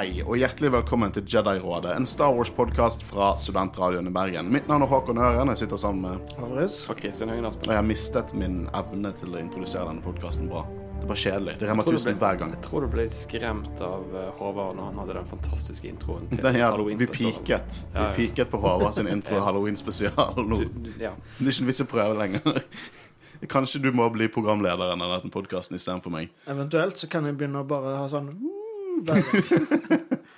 Hei, og hjertelig velkommen til Jedi-rådet, en Star Wars-podkast fra Studentradioen i Bergen. Mitt navn er Håkon Øren, jeg sitter sammen med Havrus. Og Kristin Høgen Aspen. Og jeg har mistet min evne til å introdusere denne podkasten bra. Det er bare kjedelig. Det remmer Tror du tusen ble- hver gang. Jeg tror du ble litt skremt av eh, Håvard når han hadde den fantastiske introen til Den, ja, vi Halloween-spesialen. piket. Ja, ja. Vi piket på Håvard sin intro Ja. Halloween-spesial nå. Du- Ja. Det er ikke en vits å prøve lenger. Kanskje du må bli programlederen av denne podkasten istedenfor meg. Eventuelt så kan jeg begynne å bare ha sånn uh.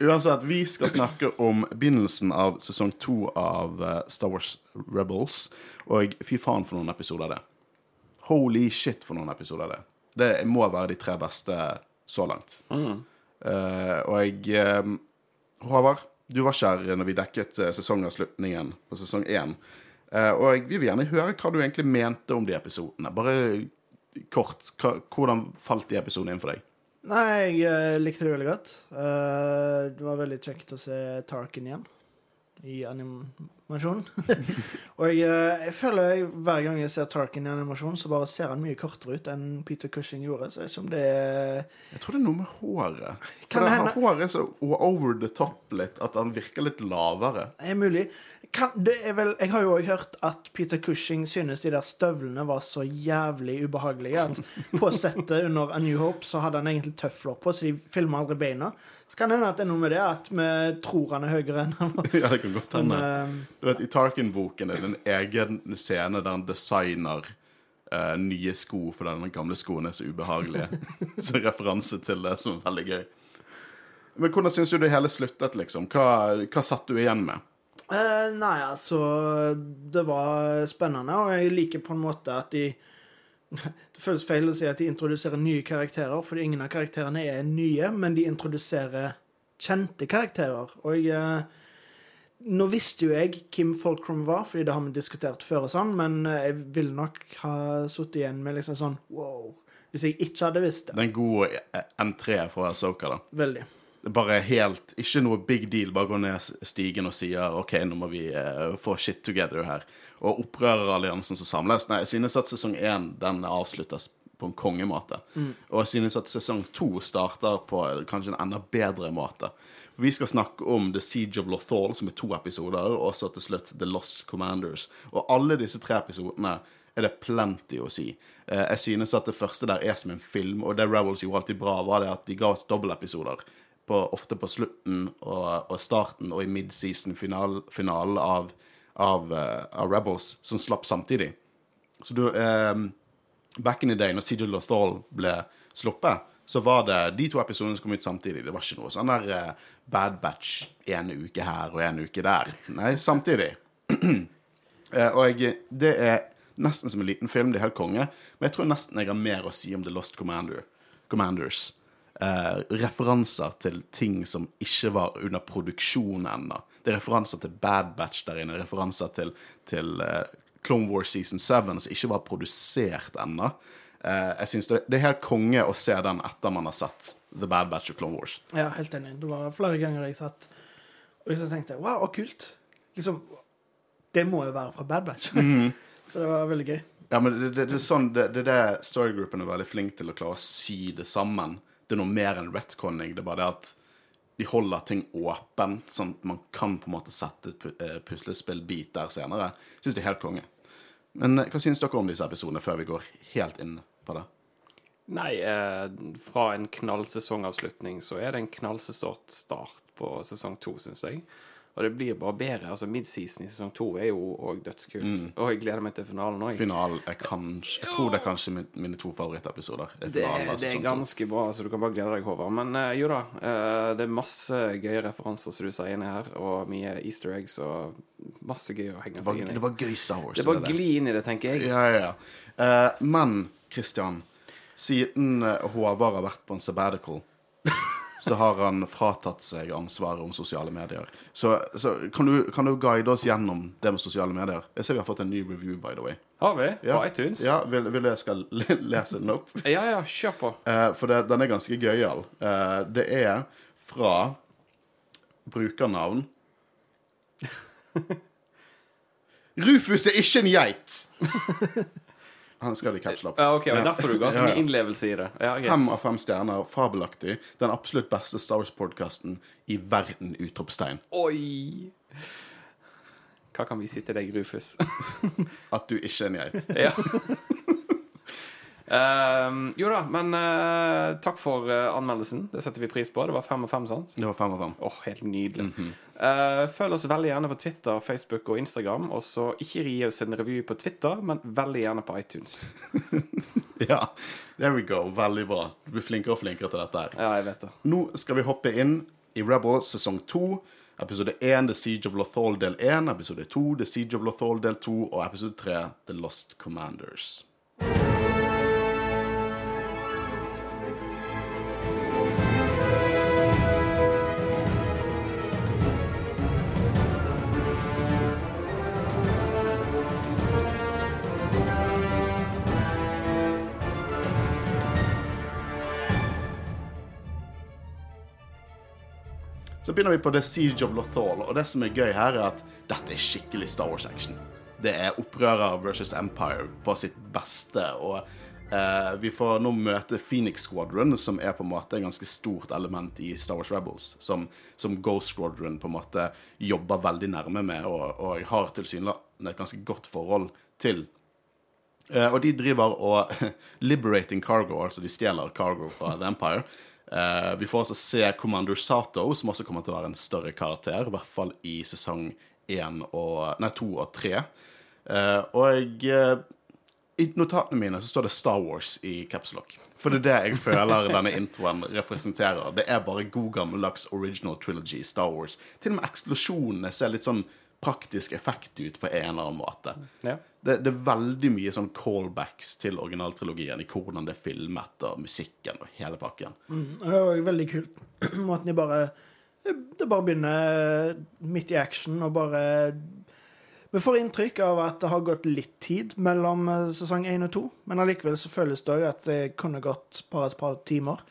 Uansett, vi skal snakke om begynnelsen av sesong to av eh, Star Wars Rebels. Og fy faen for noen episoder det. Holy shit for noen episoder det. Det må være de tre beste så langt. Eh, og jeg eh, Håvard, du var ikke her når vi dekket uh, sesongavslutningen på sesong én. Uh, og vi vil gjerne høre hva du egentlig mente om de episodene. Bare kort. Hva, hvordan falt de episodene inn for deg? Nei, jeg eh, likte det veldig godt. Eh, det var veldig kjekt å se Tarkin igjen i animasjon. og jeg, eh, jeg føler jeg, hver gang jeg ser Tarkin i animasjon, så bare ser han mye kortere ut enn Peter Cushing gjorde. Så jeg det er Jeg tror det er noe med håret. Kan For det, det Håret er så over the top litt, at han virker litt lavere. er mulig. Kan, det er vel, jeg har jo òg hørt at Peter Cushing synes de der støvlene var så jævlig ubehagelige at på settet under A New Hope så hadde han egentlig tøfler på, så de filma aldri beina. Så kan det hende at det er noe med det, at vi tror han er høyere enn han var. ja, det kan godt hende. eh, Du vet, I Tarkin-boken er det en egen scene der han designer uh, nye sko fordi den gamle skoen er så ubehagelig. så referanse til det som er veldig gøy. Men hvordan syns du det hele sluttet, liksom? Hva, hva satt du igjen med? Uh, nei, altså Det var spennende, og jeg liker på en måte at de Det føles feil å si at de introduserer nye karakterer, fordi ingen av karakterene er nye, men de introduserer kjente karakterer. Og jeg eh, Nå visste jo jeg hvem Folkrom var, fordi det har vi diskutert før, og sånn, men eh, jeg ville nok ha sittet igjen med liksom sånn wow. Hvis jeg ikke hadde visst det. Det er en god eh, entré fra Asoka, da. Veldig. Bare helt Ikke noe big deal. Bare gå ned stigen og sier OK, nå må vi uh, få shit together her. Og opprøreralliansen som samles. Nei, jeg synes at sesong én den avsluttes på en kongemåte. Og jeg synes at sesong to starter på eh, kanskje en enda bedre måte. For Vi skal snakke om The Siege of Lothal, som er to episoder, og så til slutt The Lost Commanders. Og alle disse tre episodene er det plenty å si. Eh, Jeg synes at det første der er som en film, og det Rebels gjorde alltid bra, var det at de ga oss dobbeltepisoder. På, ofte på slutten og, og starten og i midseason-finalen final av, av, eh, av Rebels, som slapp samtidig. Så du um, Back in the day, når CJ Lothal ble sluppet, så var det de to episodene som kom ut samtidig. Det var ikke noe sånn der uh, Bad Batch en uke her og en uke der. Nei, samtidig. uh, og jeg, det er nesten som en liten film. Det er helt konge. Men jeg tror nesten jeg har mer å si om The Lost Commander, Commanders. Eh, referanser til ting som ikke var under produksjon ennå. Det er referanser til Bad Batch der inne. Referanser til, til eh, Clone Wars Season 7 som ikke var produsert ennå. Uh, jeg synes det, det er helt konge å se den etter man har sett The Bad Batch og Clone Wars. Ja, helt enig. Det var flere ganger jeg satt og liksom tenkte wow, kult. Liksom, det må jo være fra Bad Batch. Så det var veldig gøy. Ja, men det, det, det er sånn, det, det er det storygroupen er veldig flink til å klare å sy det sammen. Det er noe mer enn retconning. Det er bare det at de holder ting åpent, sånn at man kan på en måte sette et eh, puslespillbit der senere. Syns det er helt konge. Men eh, hva syns dere om disse episodene, før vi går helt inn på det? Nei, eh, fra en knallsesongavslutning så er det en knallsesort start på sesong to, syns jeg. Og det blir bare bedre. Altså Midseason i sesong to er jo òg dødskult. Og jeg gleder meg til finalen òg. Finalen er kanskje Jeg tror det er kanskje mine to favorittepisoder. er Det, det er ganske bra, så du kan bare glede deg, Håvard. Men uh, jo da, uh, det er masse gøye referanser som du sier inni her, og mye easter eggs og masse gøy å henge seg inn i. det var gøy Star Wars. Det er bare det. gli inn i det, tenker jeg. Ja, ja, ja. Uh, men Christian, siden Håvard har vært på en sabbatical, så har han fratatt seg ansvaret om sosiale medier. Så, så kan, du, kan du guide oss gjennom det med sosiale medier? Jeg ser vi har fått en ny review, by the way. Har vi? Ja, På iTunes? Ja, vil, vil jeg skal lese den opp? ja, ja, kjør på. Uh, for det, den er ganske gøyal. Uh, det er fra brukernavn Rufus er ikke en geit! Han skal i opp. Ja, ok, er derfor du ga så mye innlevelse i det. Ja, yes. Fem av fem stjerner, fabelaktig. Den absolutt beste Star Wars-podkasten i verden! Utropstegn. Oi! Hva kan vi si til deg, Rufus? At du ikke er en geit. ja. Ehm, jo da, men uh, takk for uh, anmeldelsen. Det setter vi pris på. Det var fem og fem, sant? Det var fem og fem. Åh, helt nydelig. Eh, følg oss veldig gjerne på Twitter, Facebook og Instagram. Og så ikke gi oss en revy på Twitter, men veldig gjerne på iTunes. Ja, there we go. Veldig bra. Du blir flinkere og flinkere til dette her. Ja, jeg vet det. Nå skal vi hoppe inn i Rebel sesong 2. Episode 1 The Siege of Lothal del 1. Episode 2 The Siege of Lothal del 2. Og episode 3 The Lost Commanders. Så begynner vi på The Siege of Lothal, og det som er gøy her, er at dette er skikkelig Star Wars-action. Det er opprører versus Empire på sitt beste, og eh, vi får nå møte Phoenix Squadron, som er på en måte en ganske stort element i Star Wars Rebels, som, som Ghost Squadron på en måte jobber veldig nærme med, og, og har tilsynelatende et ganske godt forhold til. Eh, og de driver og liberating cargo, altså de stjeler cargo fra The Empire. Eh, vi får også se Commander Sato, som også kommer til å være en større karakter, i hvert fall i sesong én og, nei, 2 og 3. Uh, og uh, i notatene mine så står det Star Wars i capslock. For det er det jeg føler denne introen representerer. Det er bare god gammeldags original trilogy Star Wars. Til og med eksplosjonene ser litt sånn praktisk effekt ut på en eller annen måte. Ja. Det, det er veldig mye sånn callbacks til originaltrilogien i hvordan det er filmet, og musikken og hele pakken. Mm, Det var veldig kult. Måten de bare Det bare begynner midt i action og bare Vi får inntrykk av at det har gått litt tid mellom eh, sesong én og to, men allikevel så føles det òg at det kunne gått bare et par timer.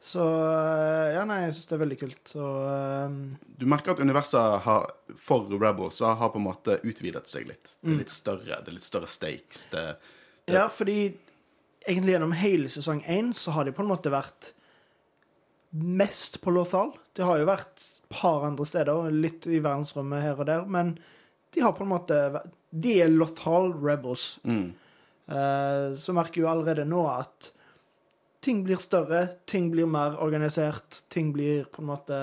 Så eh, ja, nei, jeg syns det er veldig kult. Så um... Du merker at universet har, for Rebels har på en måte utvidet seg litt. Det Mm. er litt større, det er litt større stakes. Det, Ja, fordi egentlig gjennom hele sesong én så har de på en måte vært mest på Lothal. De har jo vært et par andre steder, litt i verdensrommet her og der, men de har på en måte vært- De er Lothal Rebels. mm, Uh, så merker jo allerede nå at ting blir større, ting blir mer organisert, ting blir på en måte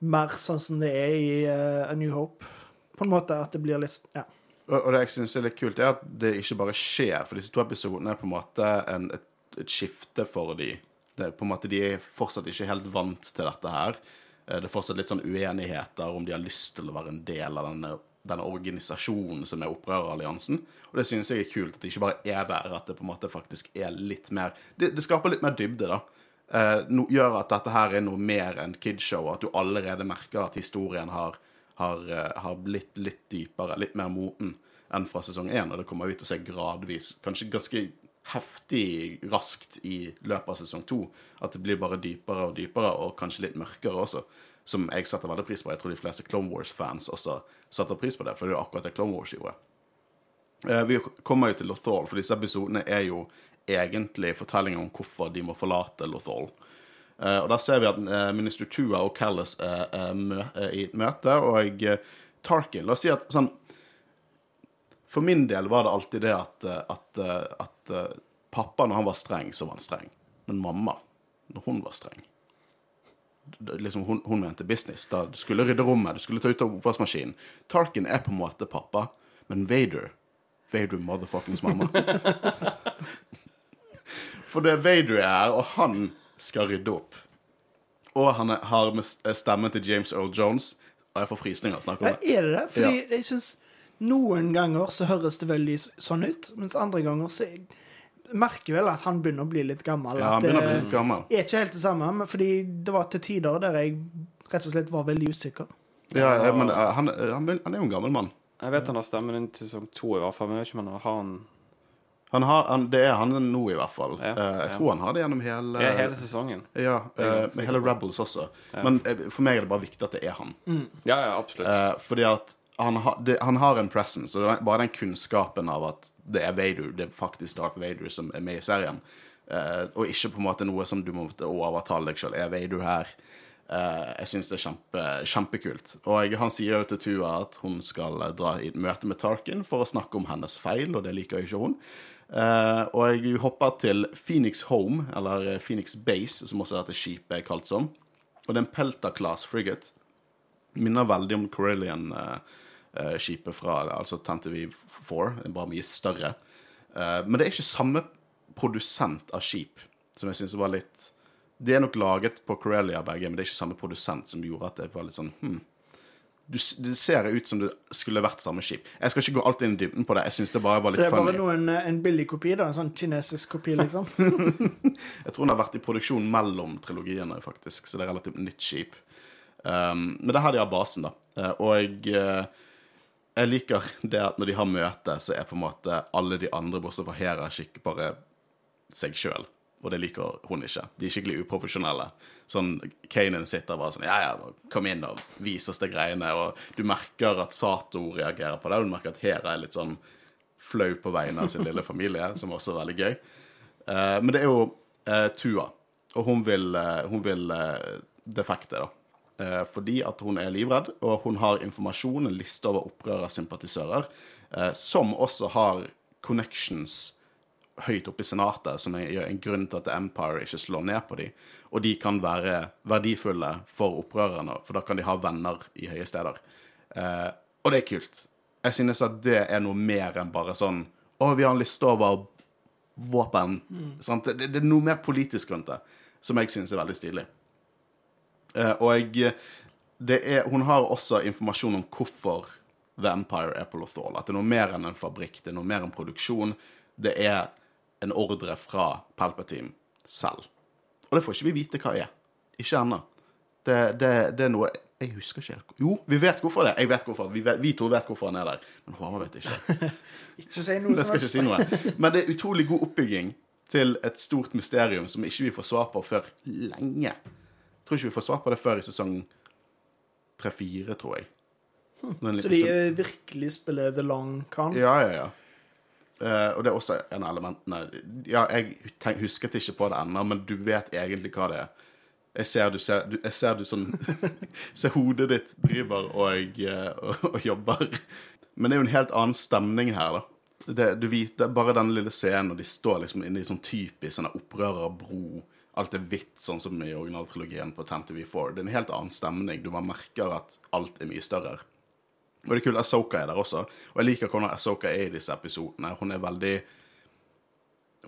mer sånn som det er i uh, A New Hope. På en måte at det blir litt Ja. og, og det jeg syns er litt kult, er at det ikke bare skjer. For disse to episodene er på en måte en, et, et skifte for de. Det på en måte, De er fortsatt ikke helt vant til dette her. Eh, Det er fortsatt litt sånn uenigheter om de har lyst til å være en del av denne, denne organisasjonen som er Opprøreralliansen. Og det synes jeg er kult, at det ikke bare er der, at det på en måte faktisk er litt mer Det, det skaper litt mer dybde, da. Eh, no, gjør at dette her er noe mer enn kidshow, at du allerede merker at historien har, har, eh, har blitt litt dypere, litt mer moten enn fra sesong én, og det kommer vi til å se gradvis, kanskje ganske heftig raskt i løpet av sesong to, at det blir bare dypere og dypere, og kanskje litt mørkere også, som jeg setter veldig pris på. Jeg tror de fleste Clone Wars-fans også setter pris på det, for det er jo akkurat det Clone Wars gjorde. Eh, Vi kommer jo til Lothal, for disse episodene er jo egentlig fortellinger om hvorfor de må forlate Lothal. Eh, og Da ser vi at eh, minister Tua og Callis er, i et møte, og Tarkin La oss si at sånn For min del var det alltid det at, at, at pappa, når han var streng, så var han streng. Men mamma, når hun var streng liksom hun, hun mente business. Da du skulle rydde rommet, du skulle ta ut av oppvaskmaskinen. Tarkin er på en måte pappa, men Vader Vader motherfuckings mamma. For det er Vader er og han skal rydde opp. Og han er, har med stemmen til James Earl Jones. Og jeg får frysninger av å snakke om det. er det det? Fordi jeg syns noen ganger så høres det veldig sånn ut, mens andre ganger så jeg merker vel at han begynner å bli litt gammel. Ja, han begynner å bli litt gammel. er ikke helt det samme, men fordi det var til tider der jeg rett og slett var veldig usikker. Ja, jeg, men eh, han, han, han er jo en gammel mann. Jeg vet han har stemmen inn til sesong to, i hvert fall, men jeg vet ikke om han har han Han har, han, det er han nå, i hvert fall. Ja, Eh, jeg ja. tror han har det gjennom hele ja, hele sesongen. Ja, eh, med hele. Rebels også. Men eh, for meg er det bare viktig at det er han. Ja, ja, absolutt. Eh, fordi at han, har- det, han har en presence, og bare den kunnskapen av at det er Vader, det er faktisk Darth Vader som er med i serien, eh, og ikke på en måte noe som du må overtale deg selv, er Vader her? Eh, jeg synes det er kjempe, kjempekult. Og han sier jo til Tua at hun skal eh, dra i et møte med Tarkin for å snakke om hennes feil, og det liker jo ikke hun. Eh, og jeg hopper til Phoenix Home, eller eh, Phoenix Base, som også dette skipet er kalt som. Og det er en Pelta Class frigate. Minner veldig om Corellian-skipet fra altså TNTV4. Det er bare mye større. Uh, men det er ikke samme produsent av skip, som jeg syns var litt De er nok laget på Corellia begge, men det er ikke samme produsent som gjorde at det var litt sånn hmm. Du, det ser ut som det skulle vært samme skip. Jeg skal ikke gå alltid inn i dybden på det. Jeg synes det bare var litt Så det er bare noen, eh, en billig kopi, da? En sånn kinesisk kopi, liksom? Jeg tror den har vært i produksjon mellom trilogiene, faktisk, så det er relativt nytt skip. Um, men det er her de har basen, da. Og eh, jeg liker det at når de har møte, så er på en måte alle de andre, bortsett fra Hera, skikkelig bare seg sjøl. Og det liker hun ikke. De er skikkelig uprofesjonelle. Sånn, Kanan sitter bare sånn Ja, ja, kom inn og vis oss de greiene. Og du merker at Sato reagerer på det, og du merker at Hera er litt sånn flau på vegne av sin lille familie, som også er veldig gøy. Uh, men det er jo uh, Tua, og hun vil, uh, hun vil defekte, da. Eh, fordi at hun er livredd, og hun har informasjon, en liste over opprørersympatisører, eh, som også har connections høyt oppe i senatet, som er en grunn til at Empire ikke slår ned på dem. Og de kan være verdifulle for opprørerne, for da kan de ha venner i høye steder. Eh, og det er kult. Jeg synes at det er noe mer enn bare sånn Å, vi har en liste over våpen. Sant? Det, det er noe mer politisk rundt det, som jeg synes er veldig stilig. Eh, og jeg, det er, hun har også informasjon om hvorfor The Empire er på Lothal. At det er noe mer enn en fabrikk, det er noe mer enn produksjon. Det er en ordre fra Palpatine selv. Og det får ikke vi vite hva er. Ikke ennå. Det, det, det er noe Jeg husker ikke helt. Jo, vi vet hvorfor det. Jeg vet hvorfor. Vi, vet, vi to vet hvorfor han er der. Men Håvard vet ikke. Ikke si noe Det skal ikke si noe. Men det er utrolig god oppbygging til et stort mysterium som ikke vi får svar på før lenge. Tror ikke vi får svar på det før i sesong tre-fire, tror jeg. Når Så de stund- eh, virkelig spiller The Long Con? Ja, ja, ja. Uh, og det er også en av elementene Ja, jeg tenk, husket ikke på det ennå, men du vet egentlig hva det er. Jeg ser du ser du, Jeg ser du sånn Ser hodet ditt driver og, eh, og, og jobber. Men det er jo en helt annen stemning her, da. Det, du vet, det er bare den lille scenen, og de står liksom inne i sånn typisk sånn opprørerbro. Alt er hvitt, sånn som i originaltrilogien på 10TV4. Det er en helt annen stemning. Du bare merker at alt er mye større. Og det er kult, Asoka er der også. Og jeg liker hvordan Asoka er i disse episodene. Hun er veldig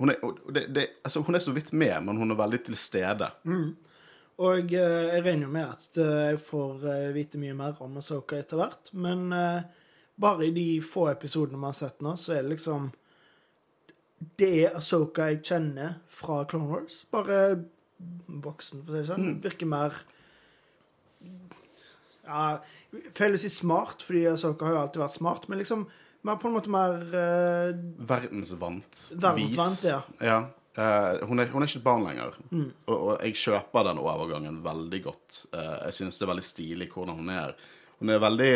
Hun er, det, det, altså, hun er så vidt med, men hun er veldig til stede. Og eh, jeg regner jo med at eh, jeg får eh, vite mye mer om Asoka etter hvert, men eh, bare i de få episodene vi har sett nå, så er det liksom Det er Asoka jeg kjenner fra Clone Wars. Bare voksen, for å si det sånn. Virker mer Ja, feil å si smart, fordi Asoka har jo alltid vært smart, men liksom mer på en måte mer uh, Verdensvant. Verdensvant, vis. ja. ja. Uh, hun, er, hun er ikke et barn lenger. Og, og jeg kjøper den overgangen veldig godt. Uh, jeg synes det er veldig stilig hvordan hun er. Hun er veldig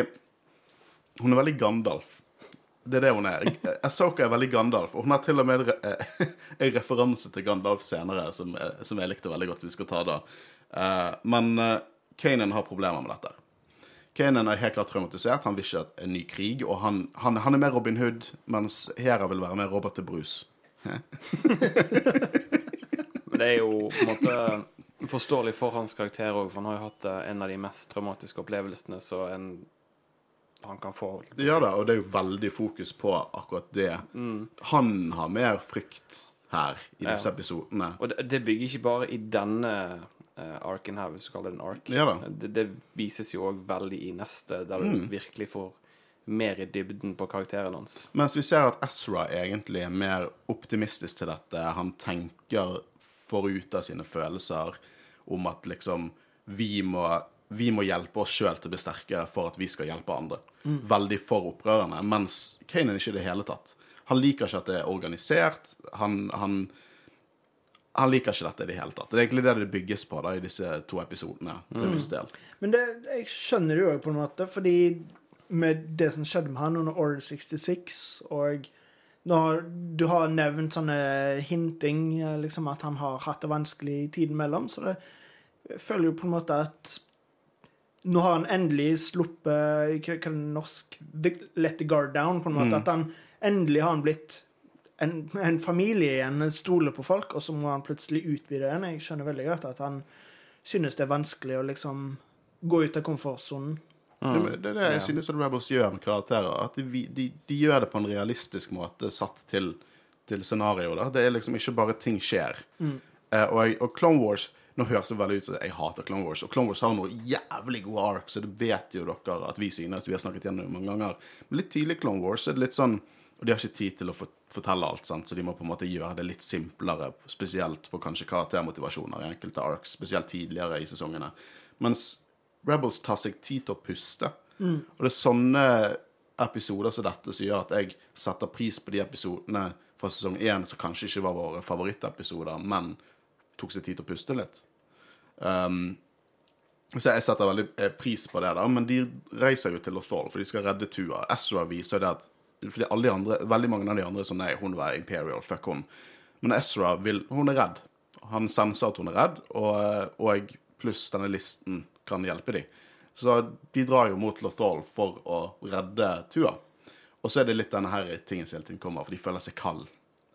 Hun er veldig Gandalf. Det er det hun er. Asoka er veldig Gandalf, og hun har til og med eh, en referanse til Gandalf senere som, eh, som jeg likte veldig godt. Vi skal ta da. Eh, men Kanan har problemer med dette. Kanan er helt klart traumatisert. Han vil ikke ha en ny krig. Og han, han, han er mer Robin Hood, mens Hera vil være mer Robert til Bruce. Men det er jo på en måte forståelig for hans karakter òg, for han har jo hatt eh, en av de mest traumatiske opplevelsene så en han kan få. Ja da, og det er jo veldig fokus på akkurat det. Han har mer frykt her i disse episodene. Og det, det bygger ikke bare i denne uh, arken her, hvis du kaller det en ark. Ja. Det, det vises jo òg veldig i neste, der du Mm. virkelig får mer i dybden på karakteren hans. Mens vi ser at Ezra egentlig er mer optimistisk til dette. Han tenker forut av sine følelser om at liksom vi må, vi må hjelpe oss sjøl til å bli sterke for at vi skal hjelpe andre. Veldig for opprørerne. Mens Kanan ikke i det hele tatt. Han liker ikke at det er organisert. Han, han, han liker ikke dette i det hele tatt. Det er egentlig det det bygges på da i disse to episodene. til en viss del. Men det, jeg skjønner det jo på en måte, fordi med det som skjedde med han under Order 66, og når du har nevnt sånne hinting, eh, liksom at han har hatt det vanskelig i tiden mellom, så det jeg føler jo på en måte at nå har han endelig sluppet Hva hva er det norsk the- Let the guard down, på en måte. At han endelig har han blitt en, en familie igjen, stoler på folk, og så må han plutselig utvide den. Jeg skjønner veldig godt at han synes det er vanskelig å liksom gå ut av komfortsonen. Det, det er det jeg synes at Rebels gjør med karakterer. At de, de, de gjør det på en realistisk måte satt til, til scenarioet. da. Det er liksom ikke bare ting skjer. Eh, og, og Clone Wars Nå høres det veldig ut som jeg hater Clone Wars, og Clone Wars har noe jævlig gode arcs, så det vet jo dere at vi synes. Vi har snakket gjennom mange ganger. Men litt tidlig Clone Wars er det litt sånn Og de har ikke tid til å fortelle alt, sant? så de må på en måte gjøre det litt simplere, spesielt på kanskje karaktermotivasjoner i enkelte arcs, spesielt tidligere i sesongene. Mens Rebels tar seg tid til å puste. Og det er sånne episoder som dette som gjør at jeg setter pris på de episodene fra sesong én som kanskje ikke var våre favorittepisoder, men tok seg tid til å puste litt. Um, så jeg setter veldig eh, pris på det, da. Men de reiser jo til Lothal, for de skal redde Tua. Ezra viser det at fordi alle de andre, Veldig mange av de andre er sånn Nei, hun var Imperial, fuck hun. Men Ezra vil Hun er redd. Han senser at hun er redd, og, og pluss denne listen kan hjelpe dem. Så de drar jo mot Lothal for å redde Tua. Og så er det litt denne her tingen som hele tiden kommer, for de føler seg kald.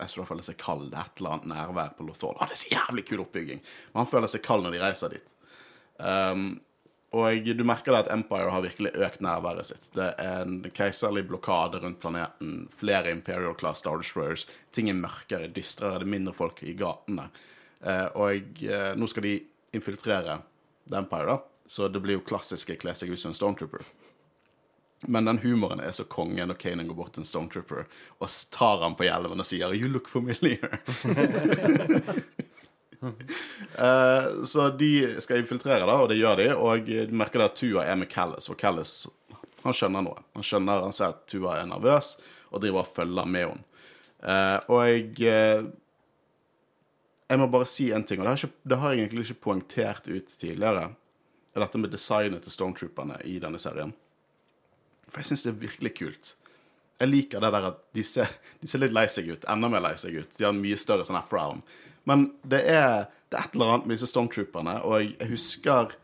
Ezra føler seg kald. Det er et eller annet nærvær på Lothal. Ah, det er så jævlig kul oppbygging. Men han føler seg kald når de reiser dit. Um, og du merker det at Empire har virkelig økt nærværet sitt. Det er en keiserlig blokade rundt planeten, flere Imperial Class Star Destroyers. Ting er mørkere, dystrere, det er mindre folk i gatene. Eh, og eh, nå skal de infiltrere The Empire, da. Så det blir jo klassiske kle seg ut som Stormtrooper. Men den humoren er så konge når Kanan går bort til en Stormtrooper og tar han på hjelmen og sier 'You look familiar'. Eh, så de skal infiltrere, da, og det gjør de. Og du merker at Tua er med Callis, og Callis han skjønner noe. Han skjønner, han ser at Tua er nervøs, og driver og følger med henne. Eh, og jeg eh, Jeg må bare si en ting, og det har, ikke, det har jeg egentlig ikke poengtert ut tidligere. Det er dette med designet til Stormtrooperne i denne serien. For jeg syns det er virkelig kult. Jeg liker det der at de ser, de ser litt lei seg ut. Enda mer lei seg ut. De har en mye større sånn her frown. Men det er, det er et eller annet med disse Stormtrooperne, og jeg, jeg husker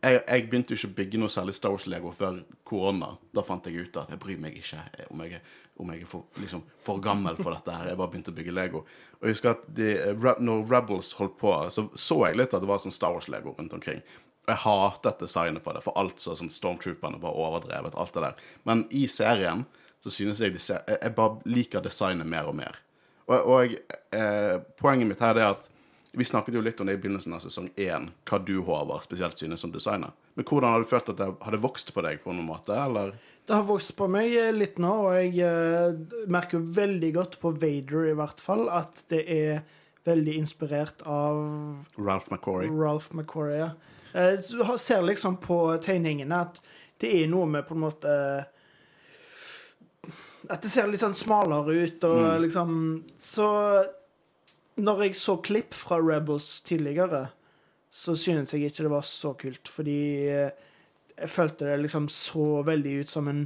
jeg, jeg begynte jo ikke å bygge noe særlig Star Wars-lego før korona. Da fant jeg ut at jeg bryr meg ikke om jeg, om jeg er for, liksom, for gammel for dette her. Jeg bare begynte å bygge Lego. Og jeg husker at de, når Rebels holdt på, så så jeg litt at det var sånn Star Wars-lego rundt omkring. Og jeg hatet designet på det, for alt så sånn Stormtrooperne var overdrevet. alt det der. Men i serien så synes jeg de ser, jeg, bare liker designet mer og mer. Og, og eh, poenget mitt her er at vi snakket jo litt om det i begynnelsen av sesong én, hva du, Håvard, spesielt synes som designer. Men hvordan har du følt at det hadde vokst på deg på noen måte, eller? Det har vokst på meg eh, litt nå, og jeg eh, merker veldig godt på Vader i hvert fall at det er veldig inspirert av Ralph McCory? Ralph McQuarrie. Ja. Eh, Du ser liksom på tegningene at det er noe med på en måte At det ser litt sånn smalere ut, og liksom Så når jeg så klipp fra Rebels tidligere, så synes jeg ikke det var så kult, fordi eh, jeg følte det liksom så veldig ut som en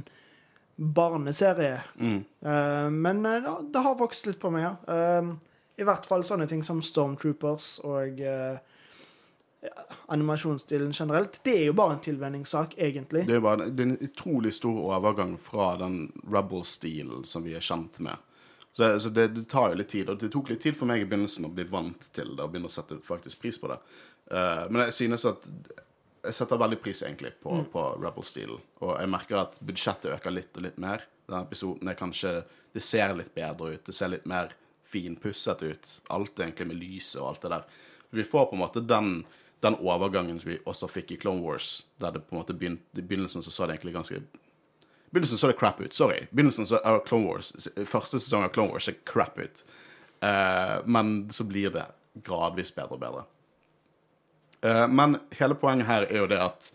barneserie. Eh, men uh, det- har vokst litt på meg, ja. Uh, I hvert fall sånne ting som Stormtroopers og eh, ja, animasjonsstilen generelt. Det er jo bare en tilvenningssak, egentlig. Det er bare det er en utrolig stor overgang fra den rebel-stilen som vi er kjent med. Så, så det, det tar jo litt tid, og det tok litt tid for meg i begynnelsen å bli vant til det og begynne å sette faktisk pris på det. Uh, men jeg synes at jeg setter veldig pris egentlig på, på Rebel-stilen. Og jeg merker at budsjettet øker litt og litt mer. Denne episoden er kanskje Det ser litt bedre ut. Det ser litt mer finpusset ut. Alt egentlig med lyset og alt det der. Vi får på en måte den, den overgangen som vi også fikk i Clone Wars, der det på en måte begynte, I begynnelsen så så det egentlig ganske i begynnelsen så det crap ut. Sorry. Begynnelsen så er Clone Wars, Første sesong av Clone Wars er crap ut. Uh, men så blir det gradvis bedre og bedre. Uh, men hele poenget her er jo det at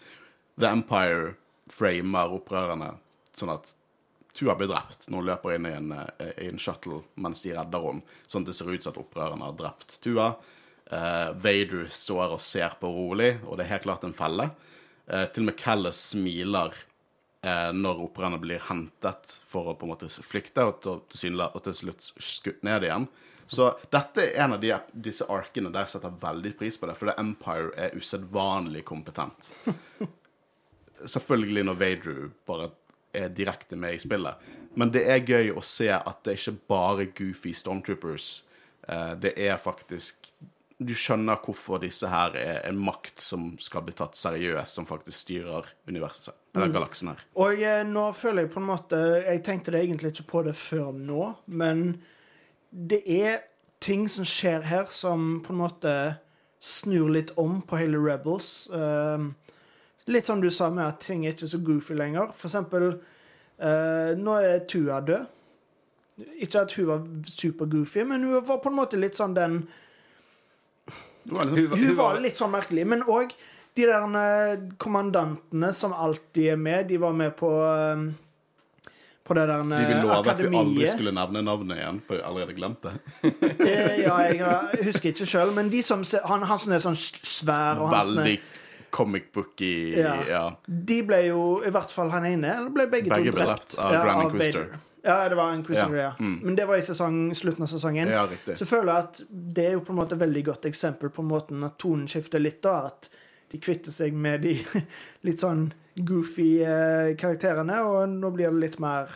The Empire framer opprørerne sånn at Tua blir drept når hun løper inn i en, eh, i en shuttle mens de redder henne, sånn at det ser ut som at opprørerne har drept Tua. Eh, Vader står og ser på rolig, og det er helt klart en felle. Uh, til og med Callis smiler uh, når operaene blir hentet for å på en måte flykte, og til, og til slutt skutt ned igjen. Så dette er en av de, disse arkene der jeg setter veldig pris på det, fordi Empire er usedvanlig kompetent. Selvfølgelig når Vader bare er direkte med i spillet. Men det er gøy å se at det ikke bare er goofy stormtroopers. Det er faktisk Du skjønner hvorfor disse her er en makt som skal bli tatt seriøst, som faktisk styrer universet, eller galaksen her. Og eh, nå føler jeg på en måte Jeg tenkte det egentlig ikke på det før nå, men det er ting som skjer her som på en måte snur litt om på hele Rebels. Eh, litt som du sa med at ting er ikke så goofy lenger. For eksempel eh, Nå er Tua død. Ikke at hun var super-goofy, men hun var på en måte litt sånn den Det var liksom, Hun var litt sånn merkelig. Men òg de der eh, kommandantene som alltid er med. De var med på eh, på det der de ville love at vi aldri skulle nevne navnet igjen, for jeg allerede glemte det. Eh, Ja, jeg husker ikke sjøl, men de som han, han som er sånn svær og han Veldig comic booky Ja. ja. De ble jo, i hvert fall han ene, eller ble begge, Begge to drept? drept av Grand Inquisitor. Vader. Ja, det var en quiz Ja, ja. mm. Men det var i sesong, slutten av sesongen. Ja. Så føler jeg at det er jo på en måte et veldig godt eksempel på måten at tonen skifter litt, da. At de kvitter seg med de litt sånn goofy eh, karakterene, og nå blir det litt mer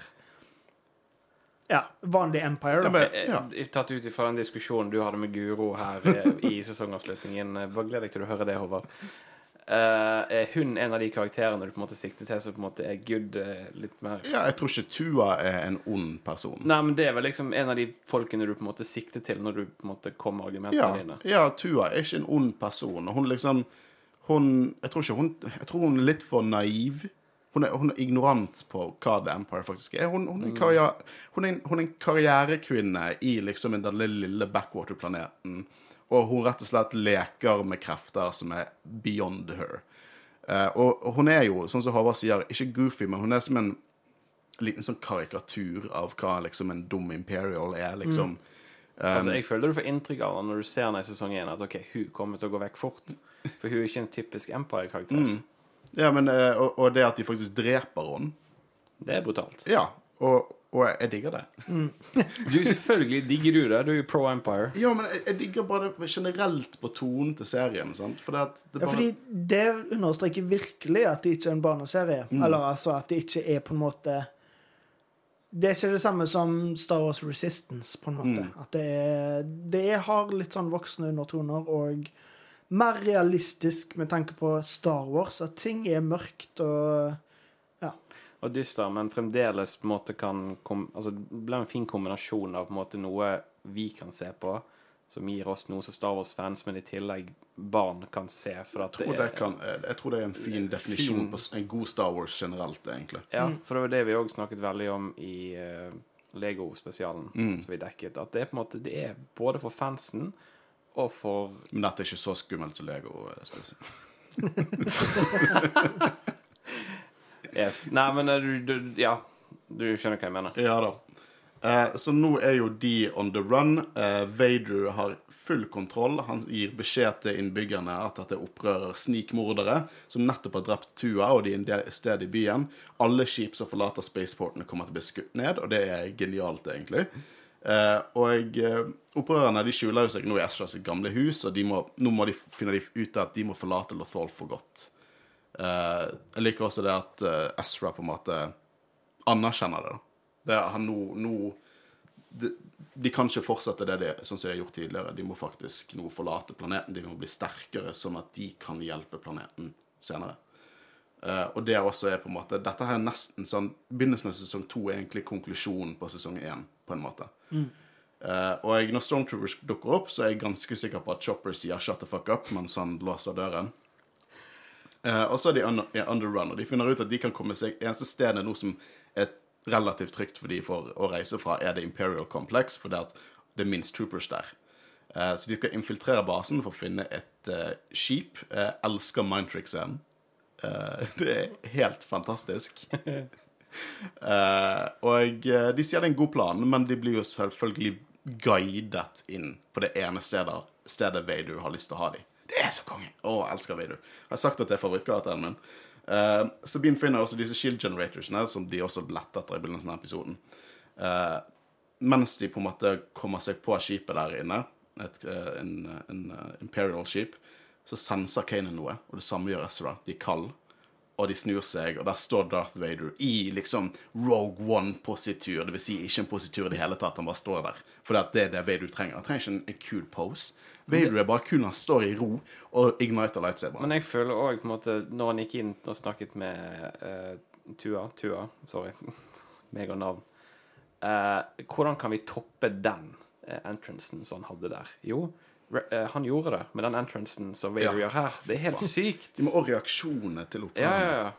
ja, vanlig Empire, da. Ja, men- Eh, ja. eh, Tatt ut ifra den diskusjonen du hadde med Guro her eh, i sesongavslutningen. eh, Bare gleder deg til å høre det, Håvard. Eh, er hun en av de karakterene du på en måte sikter til som på en måte er good uh, litt mer ja, jeg tror ikke Tua er en ond person. Nei, men det er vel liksom en av de folkene du på en måte sikter til når du på en måte kommer med argumentene Ja, dine. ja, Tua er ikke en ond person. og Hun liksom hun, jeg, tror ikke hun, jeg tror hun er litt for naiv. Hun er, hun er ignorant på hva The Empire faktisk er. Hun, hun, er, en karriere, hun, er, en, en karrierekvinne i liksom den lille, lille backwater-planeten. Og hun rett og slett leker med krefter som er beyond her. Uh, og, og hun er jo, sånn som Håvard sier, ikke goofy, men hun er som en liten sånn karikatur av hva liksom en dum imperial er, liksom. Altså, jeg føler du får inntrykk av når du ser henne i sesong 1, at OK, hun kommer til å gå vekk fort. For hun er ikke en typisk Empire-karakter. Mm. Ja, men, eh, og, og det at de faktisk dreper henne. Det er brutalt. Ja, og, og jeg digger det. Du, selvfølgelig digger du det. Du er jo pro Empire. Ja, men jeg, jeg digger bare generelt på tonen til serien. sant? For det, at det Ja, fordi det understreker virkelig at det ikke er en barneserie. Mm. Eller altså at det ikke er på en måte Det er ikke det samme som Star Wars Resistance, på en måte. Mm. At det, er, det er, har litt sånn voksne undertoner og mer realistisk med tanke på Star Wars. At ting er mørkt og Og dyster, men fremdeles på en måte kan kom, altså, Det blir en fin kombinasjon av på en måte noe vi kan se på, som gir oss noe som Star Wars-fans, men i tillegg barn kan se. For at jeg, tror det kan, eh, jeg tror det er en fin definisjon fin- på en god Star Wars generelt, egentlig. Ja, for det var det vi òg snakket veldig om i uh, Lego-spesialen Mm. som vi dekket. At det er på en måte Det er både for fansen og for Men dette er ikke så skummelt som Lego. Yes. Nei, men eh, du, du Ja. Du skjønner hva jeg mener. Ja da. Eh, så nå er jo de on the run. Eh, Vader har full kontroll. Han gir beskjed til innbyggerne at dette er opprører snikmordere som nettopp har drept Tua, og de er sted i byen. Alle skip som forlater spaceportene, kommer til å bli skutt ned, og det er genialt, egentlig. Eh, og eh, opprørerne de skjuler jo seg nå i Estras gamle hus, og må, nå må de finne ut at de må forlate Lothal for godt. Eh, jeg liker også det at uh, Ezra på en måte anerkjenner det. da. Det er, han nå, nå de, de kan ikke fortsette det de, sånn som de har gjort tidligere. De må faktisk nå forlate planeten. De må bli sterkere, sånn at de kan hjelpe planeten senere. Uh, og det også er på en måte Dette her er nesten sånn Begynnelsen av sesong to er egentlig konklusjonen på sesong én, på en måte. Eh, og når Stormtroopers dukker opp, så er jeg ganske sikker på at Chopper sier 'shut the fuck up' mens han låser døren. Eh, og så er de under, er run, og de finner ut at de kan komme seg Eneste stedet nå som er relativt trygt for de for å reise fra, er The Imperial Complex, for det, det er minst troopers der. Uh, så de skal infiltrere basen for å finne et uh, skip. Jeg elsker Mindtrick-scenen. Det er helt fantastisk. Og de sier det er en god plan, men de blir jo selvfølgelig guidet inn på det ene stedet, stedet Vader har lyst til å ha dem. Det er så konge! Å, jeg elsker Vader. Jeg har sagt at det er favorittkarakteren min. Uh, Sabine finner også disse shield generatorsene, som de også lette etter i begynnelsen av episoden. Uh, mens de på en måte kommer seg på skipet der inne, et, eh, en, en eh, Imperial skip, så senser Kanan noe, og det samme gjør Ezra. De er kalde, og de snur seg, og der står Darth Vader i liksom Rogue One-positur. Det vil si ikke en positur i det hele tatt, han bare står der. For det er det Vader trenger. Han trenger ikke en, en cool pose. Vader er bare kun han står i ro og igniter lightsaberen. Men jeg føler òg, på en måte, når han gikk inn og snakket med uh, Tua Tua, sorry. Meg og navn. Uh, hvordan kan vi toppe den uh, entrancen som han hadde der? Jo, eh, han gjorde det med den entrancen som Vader Ja. gjør her. Det er helt sykt. De må også reaksjonene til Ja, ja, ja.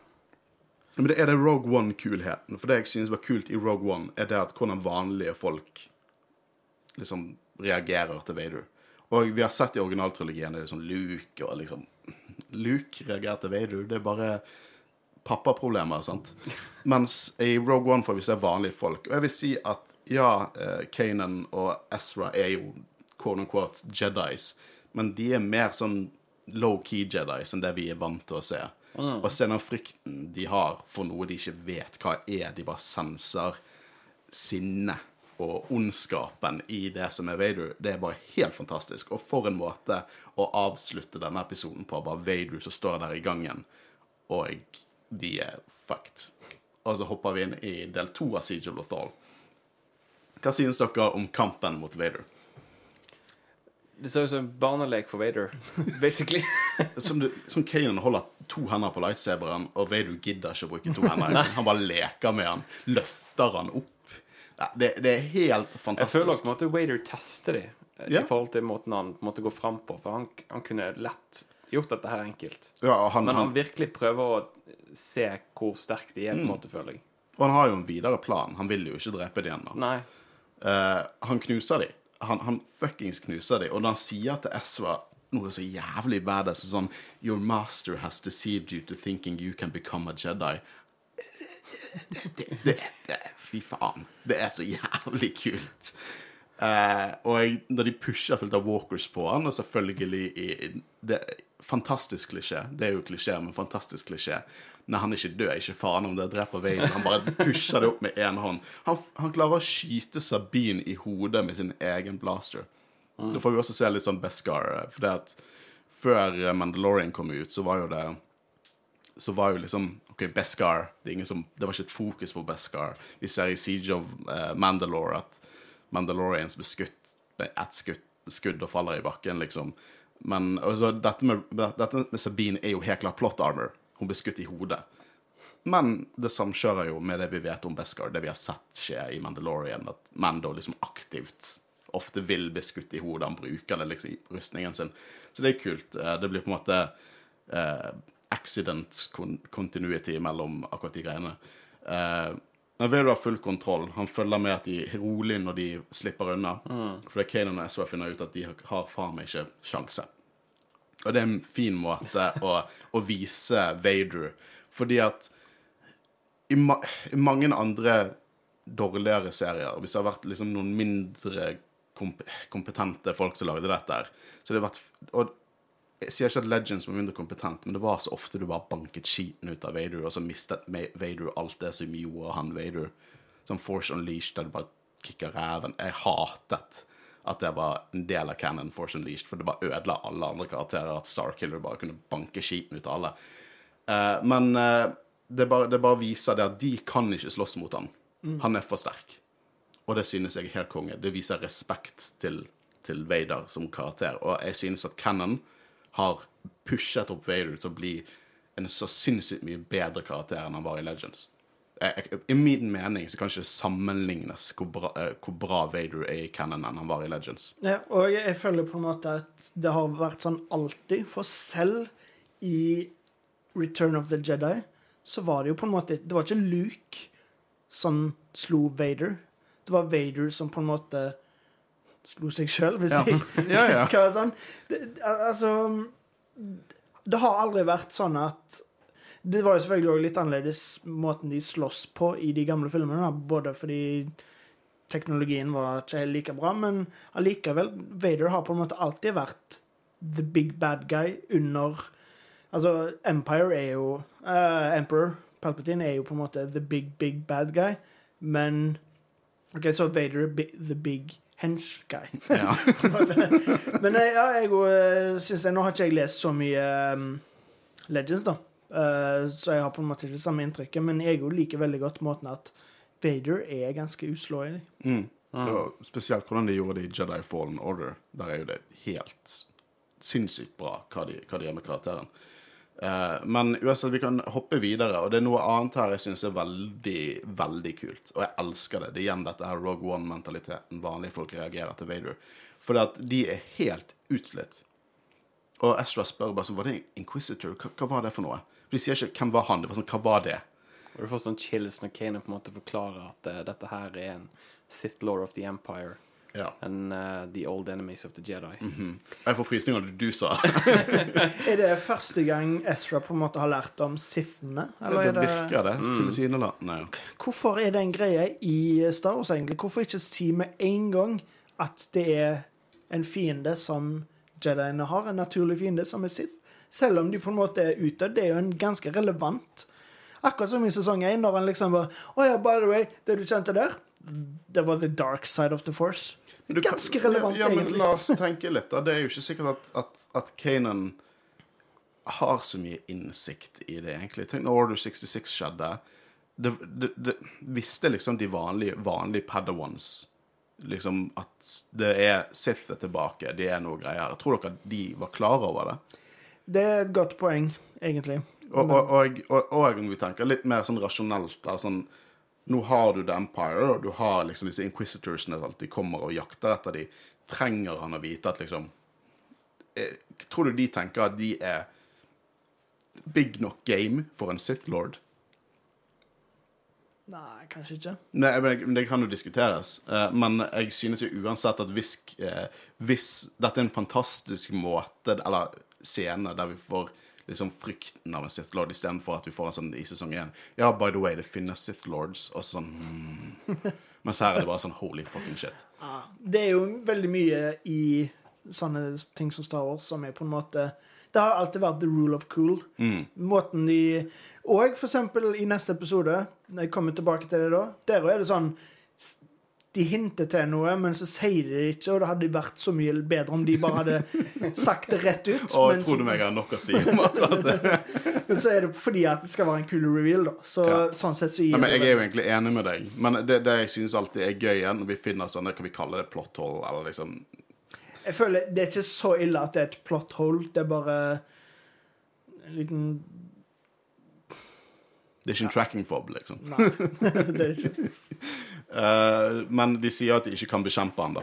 Men det er det Rogue One-kulheten. For det jeg synes var kult i Rogue One, er det at hvordan vanlige folk liksom reagerer til Vader. Og vi har sett i originaltrilogien det er sånn Luke og liksom Luke reagerer til Vader. Det er bare pappaproblemer, sant? Mens i Rogue One får vi se vanlige folk. Og jeg vil si at ja, eh, Kanan og Ezra er jo quote unquote Jedis, men de er mer sånn low-key Jedis enn det vi er vant til å se. Og se den frykten de har for noe de ikke vet hva er. De bare senser sinne og ondskapen i det som er Vader. Det er bare helt fantastisk. Og for en måte å avslutte denne episoden på. Bare Vader som står der i gangen, og de er fucked. Og så hopper vi inn i del to av Siege of Lothal. Hva synes dere om kampen mot Vader? Det ser ut som en barnelek for Vader, basically. Som, du, som Kanan holder to hender på lightsaberen, og Vader gidder ikke å bruke to hender. Han bare leker med han, løfter han opp. Nei, Det, det er helt fantastisk. Jeg føler på en måte Wader tester de eh, Ja. i forhold til måten han på en måte går fram på. For han, han kunne lett gjort dette her enkelt. ja, han, Men han han, virkelig prøver å se hvor sterk de er, på en måte, føler jeg. og han har jo en videre plan. Han vil jo ikke drepe de ennå. Eh, han knuser de. Han, han fuckings knuser de. Og når han sier til Ezra noe så jævlig badass sånn Your master has deceived you to thinking you can become a Jedi. Det, det, det, fy faen. Det er så jævlig kult. Uh, og når de pusher fullt av walkers på han, og selvfølgelig i, det, Fantastisk klisjé. Det er jo klisjé, men fantastisk klisjé. Når han ikke dør, ikke faen om det dreper Vader. Han bare pusher det opp med én hånd. Han, han klarer å skyte Sabine i hodet med sin egen blaster. Da får vi også se litt sånn Beskar. For det at før Mandalorian kom ut, så var jo det så var jo liksom OK, Beskar Det, som, det var ikke et fokus på Beskar. Vi ser i Siege of eh, Mandalore at Mandalorians blir skutt med ett skudd, skudd og faller i bakken, liksom. Men altså, dette, med, dette med Sabine er jo helt klart plot armor. Hun blir skutt i hodet. Men det samkjører jo med det vi vet om Beskar, det vi har sett skje i Mandalorian, at Mando liksom aktivt ofte vil bli skutt i hodet. Han bruker det liksom i rustningen sin. Så det er kult. Eh, Det blir på en måte eh, accident con continuity mellom akkurat de greiene. Eh, men Vader har full kontroll. Han følger med at de er rolig når de slipper unna. For det er Kanan og SV finner ut at de har faen meg ikke sjanse. Og det er en fin måte å, å vise Vader Fordi at i, ma i mange andre dårligere serier, hvis det har vært liksom noen mindre komp kompetente folk som lagde dette her, så det har vært Og jeg sier ikke at Legends var mindre kompetent, men det var så ofte du bare banket skiten ut av Vader, og så mistet Vader alt det som gjorde han Vader. Sånn Force Unleashed, der du bare kicka ræven. Jeg hatet at det var en del av canon Force Unleashed, for det bare ødela alle andre karakterer. At Starkiller bare kunne banke skiten ut av alle. Uh, men uh, det, bare, det bare viser det at de kan ikke slåss mot han. Han er for sterk. Og det synes jeg er helt konge. Det viser respekt til, til Vader som karakter. Og jeg synes at Cannon har pushet opp Vader til å bli en så sinnssykt mye bedre karakter enn han var i Legends. I min mening så kan ikke det sammenlignes hvor bra, eh, hvor bra Vader er i Cannon enn han var i Legends. Ja, og jeg føler på en måte at det har vært sånn alltid. For selv i Return of the Jedi så var det jo på en måte Det var ikke Luke som slo Vader. Det var Vader som på en måte slo seg sjøl, hvis Ja. jeg Ja, ja. sånn. Det, altså Det har aldri vært sånn at Det var jo selvfølgelig også litt annerledes måten de slåss på i de gamle filmene, både fordi teknologien var ikke helt like bra, men allikevel Vader har på en måte alltid vært the big bad guy under Altså, Empire er jo uh, Emperor Palpatine er jo på en måte the big, big bad guy, men OK, så Vader er the big hench guy. Ja. Men eh, ja, jeg òg syns jeg Nå har ikke jeg lest så mye um, Legends, da, Uh, så jeg har på en måte ikke det samme inntrykket, men jeg liker veldig godt måten at Vader er ganske uslåelig. Mm. Og spesielt hvordan de gjorde det i Jedi Fallen Order. Der er jo det helt sinnssykt bra hva de, hva de gjør med karakteren. Eh, men uansett, vi kan hoppe videre, og det er noe annet her jeg syns er veldig, veldig kult. Og jeg elsker det. Det er igjen dette her Rogue One-mentaliteten vanlige folk reagerer til Vader. Fordi at de er helt utslitt. Og Ezra spør bare sånn Var det Inquisitor? Hva, hva var det for noe? For De sier ikke 'hvem var han'? Det var sånn 'hva var det'? Og du får sånn chills når Kane på en måte forklarer at uh, dette her er en Sith Lord of the Empire. Ja. And uh, the old enemies of the Jedi. Jeg får frysninger når du sa Er det første gang Ezra på en måte har lært om Sithene? Eller det. det Virker det tilsynelatende? Hvorfor er det en greie i Star Wars, egentlig? Hvorfor ikke si med en gang at det er en fiende som Jediene har, en naturlig fiende som er Sith? Selv om de på en måte er ute. Det er jo en ganske relevant Akkurat som i sesong 1, når han liksom bare Å ja, by the way, det du kjente der, det var the dark side of the force. Kan- Ganske relevant, ja, men egentlig. La oss tenke litt. da. Det er jo ikke sikkert at, at, at Kanan har så mye innsikt i det, egentlig. Tenk når Order 66 skjedde. Det, det, det visste liksom de vanlige, vanlige Padawans liksom at det er Sith er tilbake, det er noe greier. Tror dere de var klar over det? Det er et godt poeng, egentlig. Og, og, og, og, og om vi tenker litt mer sånn rasjonelt da, sånn, Nå har du The Empire, og du har liksom disse Inquisitorsene som De kommer og jakter etter dem. Trenger han å vite at liksom eh, Tror du de tenker at de er big nok game for en Sith Lord? Nei, kanskje ikke. Nei, men Det kan jo diskuteres, eh, men jeg synes jo uansett at hvis, eh, hvis dette er en fantastisk måte, eller scene, der vi får liksom frykten av en Sith Lord istedenfor at vi får en sånn i sesong én Ja, by the way, det finnes Sith Lords, og sånn hmm. Mens her er det bare sånn holy fucking shit. Ja, det er jo veldig mye i sånne ting som Star Wars som er på en måte Det har alltid vært the rule of cool. Måten de Og for eksempel i neste episode, når jeg kommer tilbake til det da, der er det sånn De hinter til noe, men så sier de det ikke, og det hadde vært så mye bedre om de bare hadde sagt det rett ut. Og men, tror du meg har nok å si om akkurat det? men så er det fordi at det skal være en kul reveal, da. Så Ja. sånn sett så gir Nei, men det Jeg er jo egentlig enig med deg, men det, det jeg synes alltid er gøy igjen, når vi finner sånne, kan vi kalle det plot hole, eller liksom Jeg føler Det er ikke så ille at det er et plot hole. Det er bare en liten Det er ikke en tracking fob, liksom. Nei, det er ikke men de sier at de ikke kan bekjempe han da.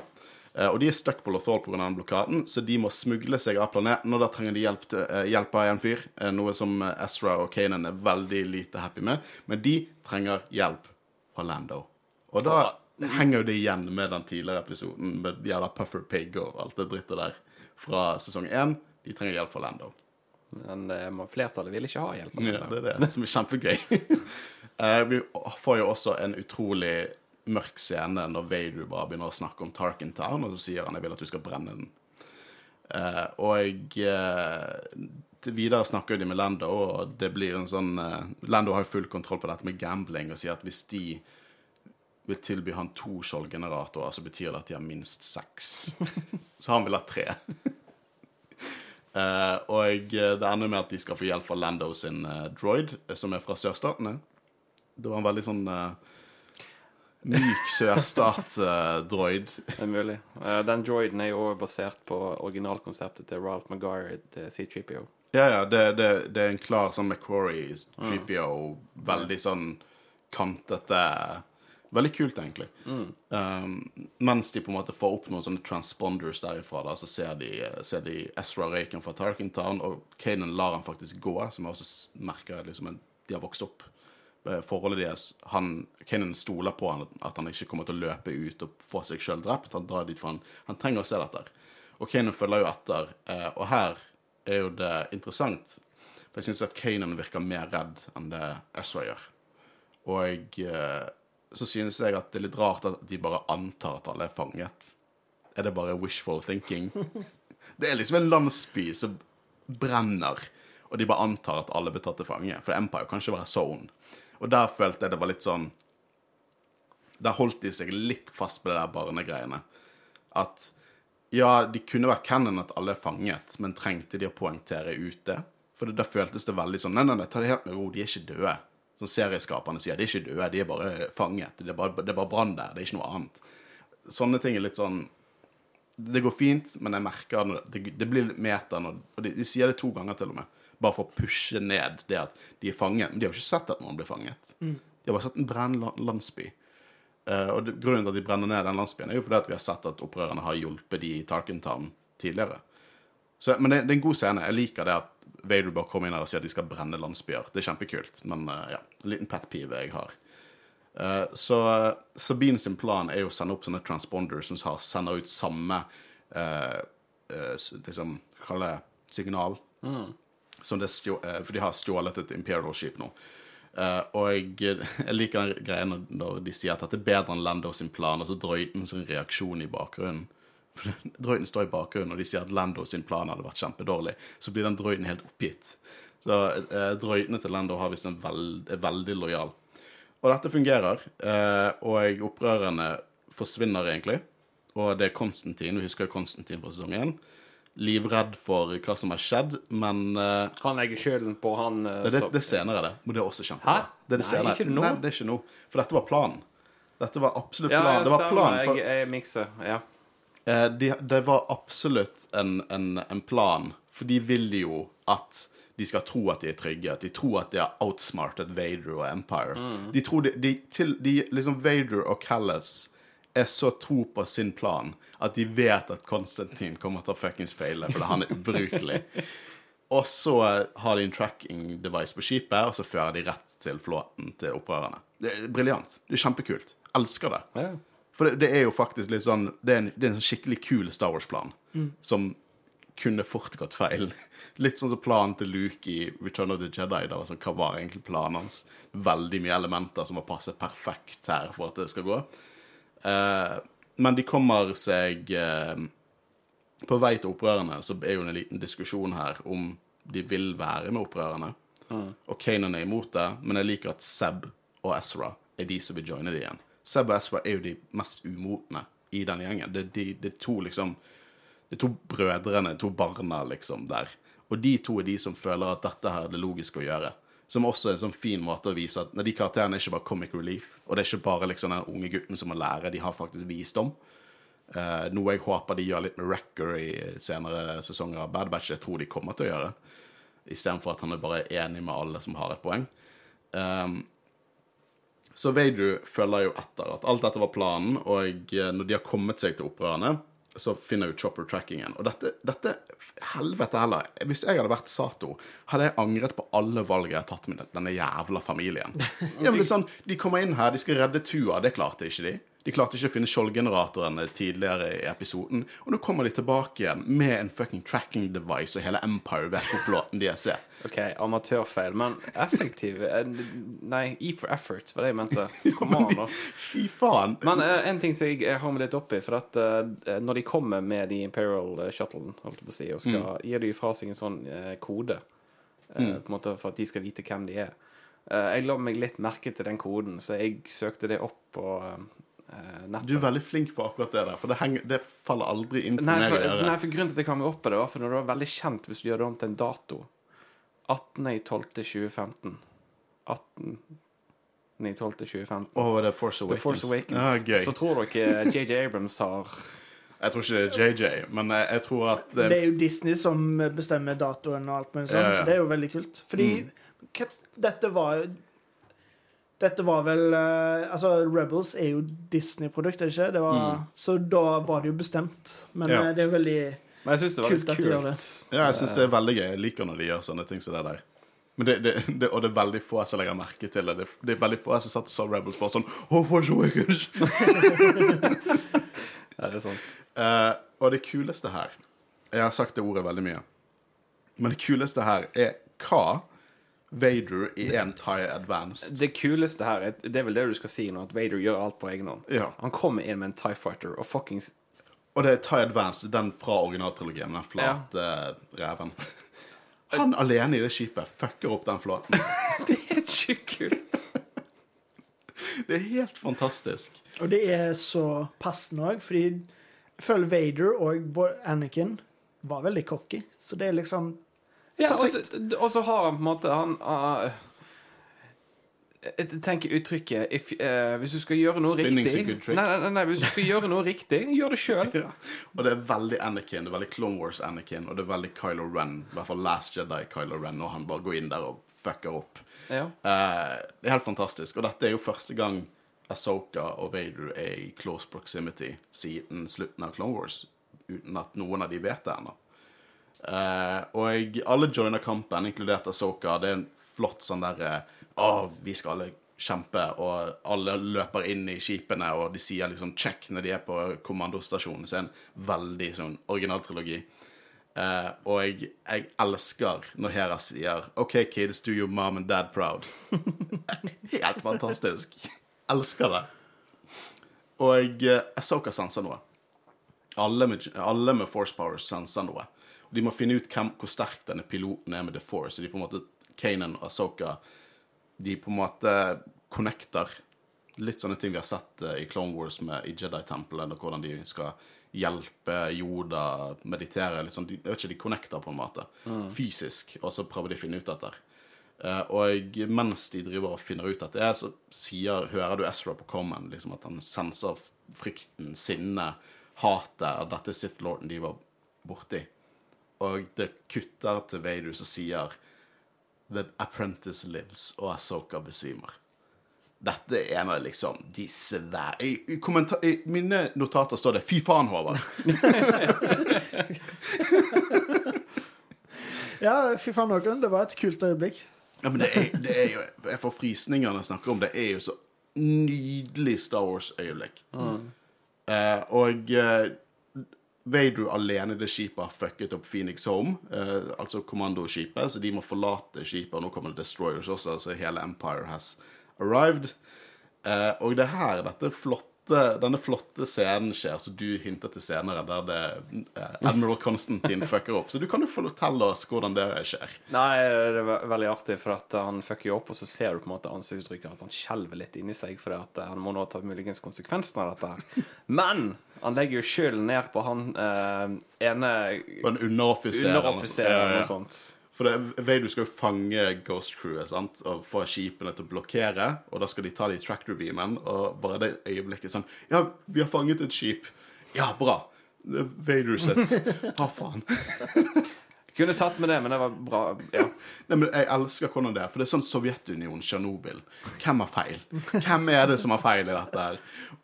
Eh, og de er stuck på Lothal pga. den blokaden, så de må smugle seg av planeten, og da trenger de hjelp, til, eh, hjelp av en fyr, eh, noe som eh, Ezra og Kanan er veldig lite happy med. Men de trenger hjelp fra Lando. Og da henger jo det igjen med den tidligere episoden med jævla Puffer Pig og alt det drittet der fra sesong én. De trenger hjelp fra Lando. Men eh, flertallet vil ikke ha hjelp. Ja, det. er det som er kjempegøy. Eh, vi får jo også en utrolig mørk scene når Vader bare begynner å snakke om Tarkin Town, og så sier han 'jeg vil at du skal brenne den'. Uh, og uh, videre snakker de med Lando, og det blir en sånn uh, Lando har jo full kontroll på dette med gambling og sier at hvis de vil tilby han to skjoldgeneratorer, så betyr det at de har minst seks. så han vil ha tre. Uh, og det ender med at de skal få hjelp fra Lando sin uh, droid, som er fra sørstatene. Det var en veldig sånn uh, myk sørstat-droid. Det er mulig. Uh, den droiden er jo også basert på originalkonseptet til Ralph Maguire til C3PO. ja, ja, det, det, det er en klar sånn McQuarrie, 3PO, veldig sånn kantete Veldig kult, egentlig. Um, mens de på en måte får opp noen sånne transponders derifra, da, så ser de, ser de Ezra røyken fra Tarkin Town, og Kanan lar han faktisk gå, som jeg også merker liksom, de har vokst opp. Eh, Forholdet deres han, Kanan stoler på han, at han ikke kommer til å løpe ut og få seg sjøl drept. Han drar dit for han, han trenger å se dette. Og Kanan følger jo etter. eh, Og her er jo det interessant, for jeg syns at Kanan virker mer redd enn det Ezra gjør. Og eh, så synes jeg at det er litt rart at de bare antar at alle er fanget. Er det bare wishful thinking? Det er liksom en landsby som brenner, og de bare antar at alle blir tatt til fange. For Empire kan ikke være zone. Og der følte jeg det var litt sånn Der holdt de seg litt fast på det der barnegreiene. At ja, de kunne vært canon at alle er fanget, men trengte de å poengtere ut det? For da føltes det veldig sånn Nei, nei, nei, ta det helt med ro, de er ikke døde. Som serieskaperne sier, de er ikke døde, de er bare fanget. Det er bare, det bare brann der, det er ikke noe annet. Sånne ting er litt sånn Det går fint, men jeg merker det, det blir litt meta når de, de sier det to ganger til og med, bare for å pushe ned det at de er fanget. Men de har jo ikke sett at noen blir fanget. De har bare sett en brennende landsby. Uh, og det, grunnen til at de brenner ned den landsbyen, er jo fordi at vi har sett at opprørerne har hjulpet de i Tarkentown tidligere. Så, men det, det er en god scene. Jeg liker det at Vader bare kommer inn her og sier at de skal brenne landsbyer. Det er kjempekult. Men uh, ja, en liten pet peeve jeg har. Eh, så Sabine sin plan er jo å sende opp sånne transponders som sender ut samme liksom, det signal. Det stjå, eh, for de har stjålet et Imperial Ship nå. Uh, og jeg, jeg liker greia når, de sier at dette er bedre enn Lando sin plan, og så drøyten sin reaksjon i bakgrunnen. Drøyten står i bakgrunnen, og de sier at Lando sin plan hadde vært kjempedårlig. Så blir den drøyten helt oppgitt. Så uh, drøytene til Lando har visst en veld, er veldig lojal. Og dette fungerer, Uh, og opprørerne forsvinner egentlig. Og det er Konstantin, vi husker jo Konstantin fra sesong 1. Livredd for hva som har skjedd, men uh, Han legger skylden på han uh, det, det, det er senere, det. Men det er også kjempebra. Det er det Nei, ikke nå. Nei, det er ikke nå. For dette var planen. Dette var absolutt planen. ja, det var planen for, Jeg, jeg mikser. Ja. De, det var absolutt en, en, en plan, for de vil jo at de skal tro at de er trygge. At de tror at de har outsmartet Vader og Empire. De tror de, de, til, de liksom Vader og Callas er så tro på sin plan at de vet at Konstantin kommer til å fuckings feile fordi han er ubrukelig. Og så har de en tracking device på skipet, og så fører de rett til flåten til opprørerne. Det er briljant. Det er kjempekult. Elsker det. Ja. For det, det er jo faktisk litt sånn Det er en, det er en sånn skikkelig kul Star Wars-plan som kunne fort gått feil. Litt sånn som planen til Luke i Return of the Jedi. Da, sånn, hva var egentlig planen hans? Veldig mye elementer som må passe perfekt her for at det skal gå. Eh, men de kommer seg eh, På vei til opprørerne så er jo en liten diskusjon her om de vil være med opprørerne. Og Kanan er imot det, men jeg liker at Seb og Ezra er de som vil joine de igjen. Seb og Ezra er jo de mest umotne i den gjengen. Det de, det er to liksom Det er to brødrene, to barna, liksom, der. Og de to er de som føler at dette her er det logiske å gjøre. Som også er en sånn fin måte å vise at de karakterene er ikke bare comic relief. Og det er ikke bare liksom den unge gutten som må lære, de har faktisk visdom. Uh, noe jeg håper de gjør litt med Wrecker i senere sesonger av Bad Batch. Jeg tror de kommer til å gjøre. Istedenfor at han er bare enig med alle som har et poeng. Um, så Vader følger jo etter at alt dette var planen, og eh, når de har kommet seg til opprørerne, så finner du Chopper trackingen. Og dette, dette Helvete heller. Hvis jeg hadde vært Sato, hadde jeg angret på alle valg jeg har tatt med denne jævla familien. Ja, men det er sånn, De kommer inn her, de skal redde Tua. Det klarte ikke de. De klarte ikke å finne skjoldgeneratoren tidligere i episoden. Og nå kommer de tilbake igjen med en fucking tracking device, og hele Empire vet hvor flåten de er. OK, amatørfeil, men effektiv eh, Nei, E for effort var det jeg mente. Kom an, da. Fy faen. Men eh, en ting som jeg eh, har med litt oppi, for at eh, når de kommer med de Imperial eh, Shuttlen, holdt jeg på å si, og skal, gir de fra seg en sånn eh, kode, mm. på en måte for at de skal vite hvem de er. Eh, jeg la meg litt merke til den koden, så jeg søkte det opp på eh, nettet. Du er veldig flink på akkurat det der, for det, henger, det faller aldri inn for Nei meg for, å nei, for grunnen til at jeg kommer opp på det, var for når det var veldig kjent hvis du gjør det om til en dato. 18.12.2015. 18.12.2015. Å, det er Force The Awakens. Force Awakens. Ah, gøy. Så tror dere JJ Abrams har Jeg tror ikke det er JJ, men jeg, jeg tror at det, Det er jo Disney som bestemmer datoen og alt mulig sånn, Ja, ja. så det er jo veldig kult. Fordi mm. dette var Dette var vel eh, Altså, Rebels er jo Disney-produkt, er det ikke? Det var, Så da var det jo bestemt. Men Ja. eh, det er jo veldig Men jeg synes det var Kult kult at de gjør det. Ja, jeg syns det er veldig gøy. Jeg liker når de gjør sånne ting som det der. Men det, det, det, og det er veldig få som legger merke til det. Det, er veldig få som satt og så Rebels bare sånn oh, for Awakens! Ja, det er sant. Uh, og det kuleste her Jeg har sagt det ordet veldig mye. Men det kuleste her er hva Vader i en Tie Advanced Det kuleste her, er- det er vel det du skal si nå, at Vader gjør alt på egen hånd. Ja. Han kommer inn med en Tie Fighter og fuckings Og det er Tie Advanced, den fra originaltrilogien, den flate reven. Han alene i det skipet fucker opp den flåten. Det er ikke kult. Det er helt fantastisk. Og det er så passende òg, fordi jeg føler Vader og Anakin var veldig cocky. Så det er liksom Ja, og så- har han på en måte Han uh, Jeg tenker uttrykket if, uh, Hvis du skal gjøre noe Spinning's a riktig good trick. nei, nei, nei, Hvis du skal gjøre noe riktig, gjør det sjøl. Ja. Og det er veldig Anakin, det er veldig Clone Wars Anakin, og det er veldig Kylo Ren. I hvert fall Last Jedi Kylo Ren, når han bare går inn der og fucker opp. Ja. Uh, det er helt fantastisk. Og dette er jo første gang Asoka og Vader er i close proximity siden slutten av Clone Wars, uten at noen av de vet det ennå. Eh, og alle joiner kampen, inkludert Asoka. Det er en flott sånn derre Å, vi skal alle kjempe, og alle løper inn i skipene, og de sier liksom check når de er på kommandostasjonen. En veldig sånn originaltrilogi. Uh, og jeg, jeg elsker når Hera sier OK, kids, do your mom and dad proud. Helt fantastisk. Elsker det. Og uh, Asoka senser noe. Alle med, alle med Force Power senser noe. De må finne ut hvem, hvor sterk denne piloten er med The Force. Så de på en måte, Kanan og Asoka de på en måte connecter litt sånne ting vi har sett eh, i Clone Wars med, i Jedi-tempelet, og hvordan de skal hjelpe Yoda meditere. Litt sånn, de, jeg vet ikke, de connecter på en måte fysisk, og så prøver de å finne ut dette. Uh, og mens de driver og finner ut dette, så sier, hører du Ezra på Common liksom at han senser frykten, sinnet, hatet av dette Sith Lorden de var borti. Og det kutter til Vader som sier The Apprentice lives, og Asoka besvimer. Dette er en av liksom de svære I, i, I mine notater står det 'Fy faen, Håvard'. Ja, fy faen, Håkon. Det var et kult øyeblikk. Ja, men det er, det er jo Jeg får frysninger når jeg snakker om det. Det er jo så nydelig Star Wars-øyeblikk. Eh, og eh, Vader alene det skipet har fucket opp Phoenix Home, eh, altså kommandoskipet, så de må forlate skipet, og nå kommer det Destroyers også, så hele Empire has arrived. Eh, og det er her dette flotte, denne flotte scenen skjer, som du hintet til senere, der det eh, Admiral Constantine fucker opp. Så du kan jo fortelle oss hvordan det skjer. Nei, det er veldig artig, for at han fucker jo opp, og så ser du på en måte ansiktsuttrykket at han skjelver litt inni seg, for at eh, han må nå ta muligens konsekvensen av dette her. Men han legger jo sjøl ned på han eh, ene På en underoffiser. eller noe sånt. eller noe sånt. For det, Vader skal jo fange Ghost Crewet sant? og få skipene til å blokkere. Og da skal de ta de tractor beamen, og bare det øyeblikket sånn Ja, vi har fanget et skip. Ja, bra. Er Vader sitt. Ha faen? Kunne tatt med det, men det var bra. Ja. Nei, men Jeg elsker hvordan det er, for det er sånn Sovjetunionen, Tsjernobyl. Hvem har feil? Hvem er det som har feil i dette her?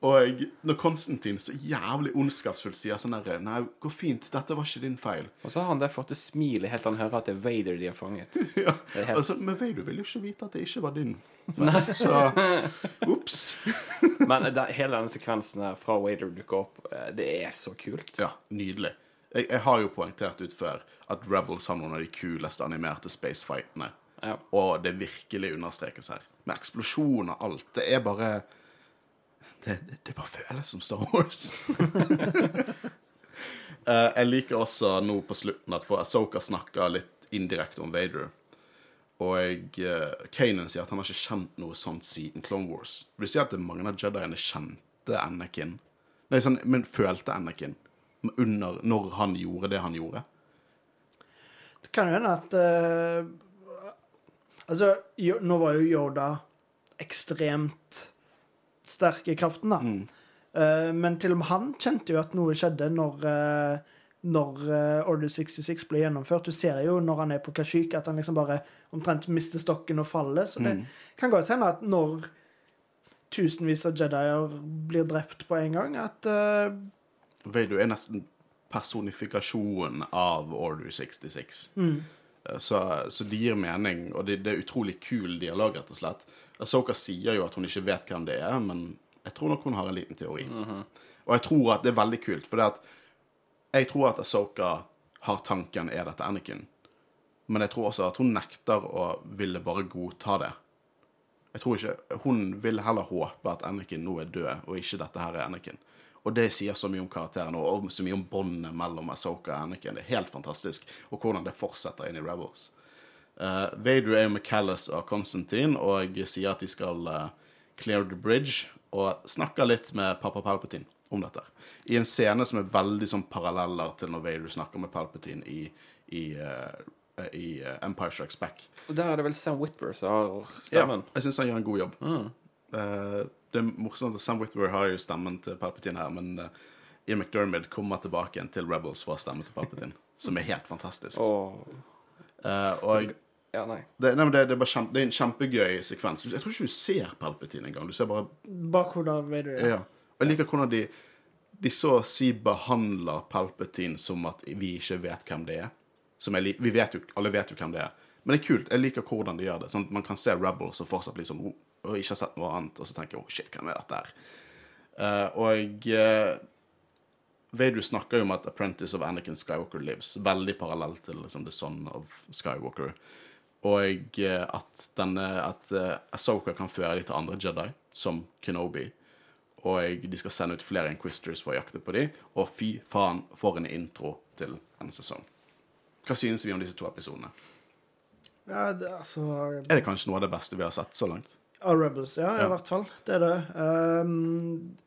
Og når Konstantin så jævlig ondskapsfullt sier sånn der Nei, gå fint, dette var ikke din feil. Og så har han der fått det smilet helt til han hører at det er Vader de har fanget. Ja, helt- altså, Men Vader vil jo ikke vite at det ikke var din feil. Så ops. Men det, hele denne sekvensen her fra Vader dukker opp, eh, det er så kult. Ja, nydelig. Jeg, jeg har jo poengtert ut før at Rebels har noen av de kuleste animerte spacefightene. Ja. Og det virkelig understrekes her. Med eksplosjoner og alt. Det er bare Det, det, bare føles som Star Wars. uh, jeg liker også nå på slutten at for Asoka snakker litt indirekte om Vader. Og uh, Kanan sier at han har ikke kjent noe sånt siden Clone Wars. Vil du si at mange av Jediene kjente Anakin? Nei, sånn, men følte Anakin under, når han gjorde det han gjorde? Det kan jo hende at uh, Altså, nå var jo Yoda ekstremt sterk i kraften, da. Eh, men til og med han kjente jo at noe skjedde når, uh, når Order 66 ble gjennomført. Du ser jo når han er på Kashyyyk, at han liksom bare omtrent mister stokken og faller. Så det kan godt hende at når tusenvis av Jedier blir drept på en gang, at Vader er nesten personifikasjonen av Order 66. Mm. Så, så det gir mening, og det, det er utrolig kul dialog, rett og slett. Asoka sier jo at hun ikke vet hvem det er, men jeg tror nok hun har en liten teori. Og jeg tror at det er veldig kult, for det at jeg tror at Asoka har tanken 'er dette Anakin'? Men jeg tror også at hun nekter å ville bare godta det. Jeg tror ikke, Hun vil heller håpe at Anakin nå er død, og ikke dette her er Anakin. Og det sier så mye om karakteren og så mye om båndet mellom Asoka og Anakin. Det er helt fantastisk. Og hvordan det fortsetter inn i Rebels. Uh, Vader er med Callas og Constantine og sier at de skal uh, clear the bridge, og snakker litt med pappa Palpatine om dette. I en scene som er veldig sånn paralleller til når Vader snakker med Palpatine i, i, uh, i Empire Strikes Back. Og der er det vel Sam Whitber som har stemmen. Ja, jeg syns han gjør en god jobb. Eh, det er morsomt at Sam Whitwer har jo stemmen til Palpatine her, men uh, Ian McDermid kommer tilbake igjen til Rebels for å stemme til Palpatine, som er helt fantastisk. Oh. Eh, og Ja, nei. det, nei, men det, det, er bare kjempe, det er en kjempegøy sekvens. Jeg tror ikke du ser Palpatine engang. Du ser bare Bakhodet av Vader. Ja. Ja. Og jeg liker hvordan de De så å si behandler Palpatine som at vi ikke vet hvem det er. Som jeg, vi vet jo, Alle vet jo hvem det er. Men det er kult. Jeg liker hvordan de gjør det. Sånn at Man kan se Rebels og fortsatt bli sånn oh, og ikke har sett noe annet, og så tenker jeg oh, shit, hvem er dette her? Uh, og uh, Vadu snakker jo om at Apprentice of Anakin Skywalker lives. Veldig parallell til liksom, The Son of Skywalker. Og uh, at, denne, at Ahsoka kan føre dem til andre Jedi, som Kenobi. Og de skal sende ut flere Inquisitors for å jakte på dem. Og fy faen, for en intro til en sesong. Hva synes vi om disse to episodene? Ja, det, altså Er det kanskje noe av det beste vi har sett så langt? Av Rebels, ja, i hvert fall. Det er det. Um,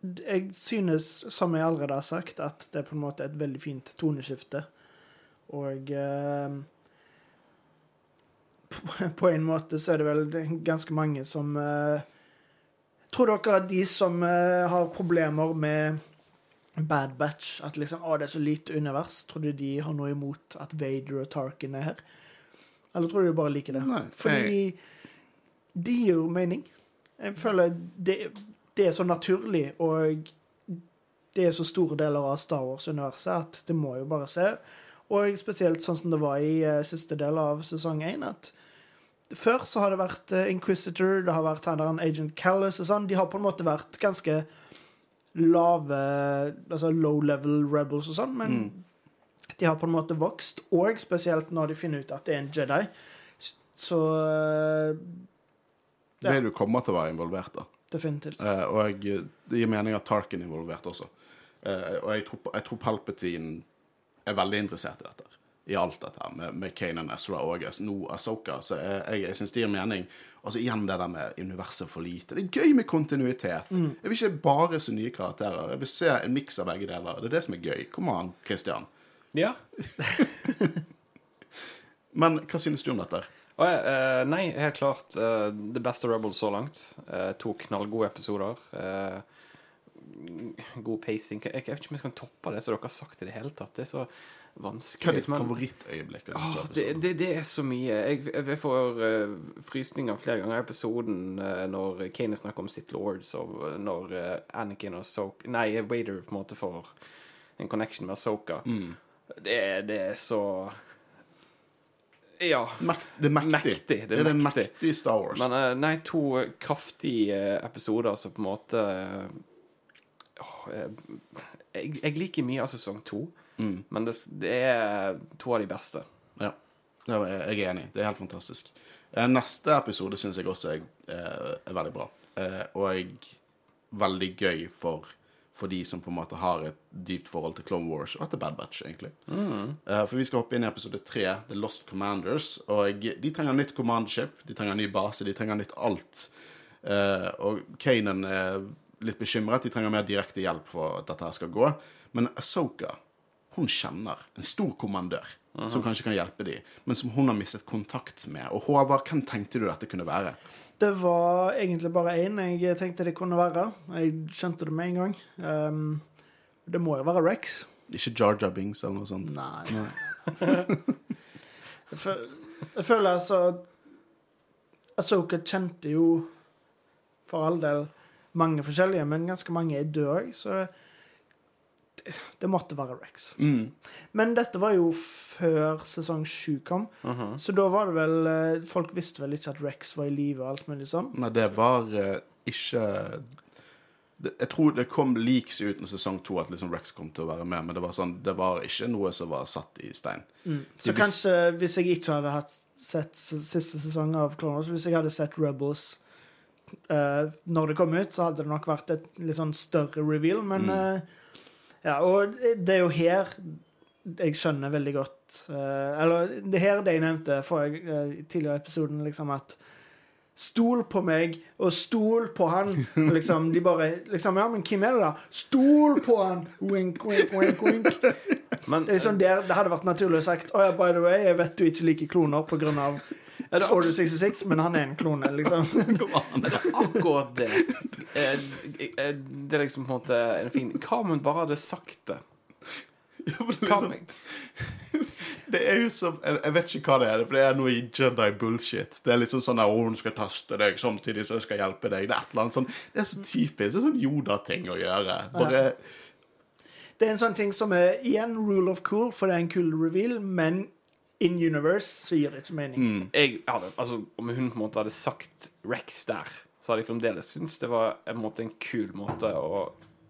jeg synes, som jeg allerede har sagt, at det er på en måte et veldig fint toneskifte. Og um, på, en måte så er det vel ganske mange som uh, Tror dere at de som uh, har problemer med Bad Batch, at liksom, å, det er så lite univers, tror du de har noe imot at Vader og Tarkin er her? Eller tror du de bare liker det? Nei, Fordi det gir jo mening. Jeg føler det, det er så naturlig, og det er så store deler av Star Wars-universet at det må jo bare se. Og spesielt sånn som det var i uh, siste del av sesong én, at før så har det vært uh, Inquisitor, det har vært han Agent Callus og sånn. De har på en måte vært ganske lave Altså low level rebels og sånn, men de har på en måte vokst, og spesielt når de finner ut at det er en Jedi, så eh, Ja. vil jo komme til å være involvert, da. Definitivt. Eh, og jeg, det gir mening at Tarkin er involvert også. Eh, og jeg tror, jeg tror Palpatine er veldig interessert i dette. I alt dette her, med, med Kanan, Ezra og nå Asoka. Så jeg, jeg, jeg syns det gir mening. Og så Igjen det der med universet for lite. Det er gøy med kontinuitet. Jeg vil ikke bare se nye karakterer. Jeg vil se en miks av begge deler. Det er det som er gøy. Kom an, Christian. Ja. Men hva synes du om dette? Her? ja, eh, nei, helt klart The det beste Rebels så langt. Eh, to knallgode episoder. Eh, god pacing. Jeg, vet ikke om jeg kan toppe det som dere har sagt i det hele tatt. Det er så Hva er ditt favorittøyeblikk? to det, det, det er så mye. Jeg, jeg, får uh, frysninger flere ganger i episoden uh, når Kane snakker om sitt lords, og når uh, Anakin og Soak Nei, Wader på en måte får en connection med Soka. Mm. Det, det er så Ja. Det er mektig. Mektig, det er det er mektig. mektig Star Wars. Men eh, nei, to kraftige eh, episoder som på en måte åh, eh, jeg, jeg liker mye av sesong to, Mm. men det, det er to av de beste. Ja, jeg er enig. Det er helt fantastisk. Eh, Neste episode syns jeg også er, eh, er veldig bra. Og veldig gøy for, for de som på en måte har et dypt forhold til Clone Wars og til Bad Batch, egentlig. Eh, For vi skal hoppe inn i episode tre, The Lost Commanders. Og de trenger nytt command ship, de trenger ny base, de trenger nytt alt. Uh, og Kanan er litt bekymret. De trenger mer direkte hjelp for at dette her skal gå. Men Asoka hun kjenner en stor kommandør som kanskje kan hjelpe dem, men som hun har mistet kontakt med. Og Håvard, hvem tenkte du dette kunne være? Det var egentlig bare én jeg tenkte det kunne være. Jeg skjønte det med en gang. Um, det må jo være Rex. Ikke Jar Jar Bings eller noe sånt? Nei. jeg, føl jeg føler altså Asoka kjente jo for all del mange forskjellige, men ganske mange er døde òg, så det, måtte være Rex. Mm. Men dette var jo før sesong sju kom, så da var det vel eh, Folk visste vel ikke at Rex var i live og alt mulig sånn. Nei, det var uh, ikke det, Jeg tror det kom leaks ut når sesong to at liksom Rex kom til å være med, men det var, sånn, det var ikke noe som var satt i stein. Så De kanskje hvis jeg ikke hadde hatt sett siste sesong av Clone hvis jeg hadde sett Rebels uh, når det kom ut, så hadde det nok vært et litt sånn større reveal, men Mm. Eh, Ja, og det er jo her jeg skjønner veldig godt eh, Eller det her det jeg nevnte forrige, eh, tidligere i episoden, liksom at Stol på meg, og stol på han. Og Liksom, de bare liksom, Ja, men hvem er det, da? Stol på han! Wink, wink, wink, wink. Men Det, er liksom der, det hadde vært naturlig å sagt Å ja, by the way, jeg vet du ikke liker kloner på det Order 66, men han er en klone, liksom. det er akkurat Det Det er liksom på en måte en fin Hva om hun bare hadde sagt det? Ja, liksom, det er jo som jeg, jeg vet ikke hva det er, for det er noe i Jedi bullshit. Det er liksom sånn at hun skal teste deg samtidig som jeg skal hjelpe deg. Det er et eller annet sånn Det er så typisk. Det er sånn Yoda-ting å gjøre. Bare Det er en sånn ting som er igjen rule of cool, for det er en kul reveal, men in universe så gir det ikke mening. jeg hadde, altså, Om hun på en måte hadde sagt Rex der, så hadde jeg fremdeles syntes det var en, måte, en kul måte å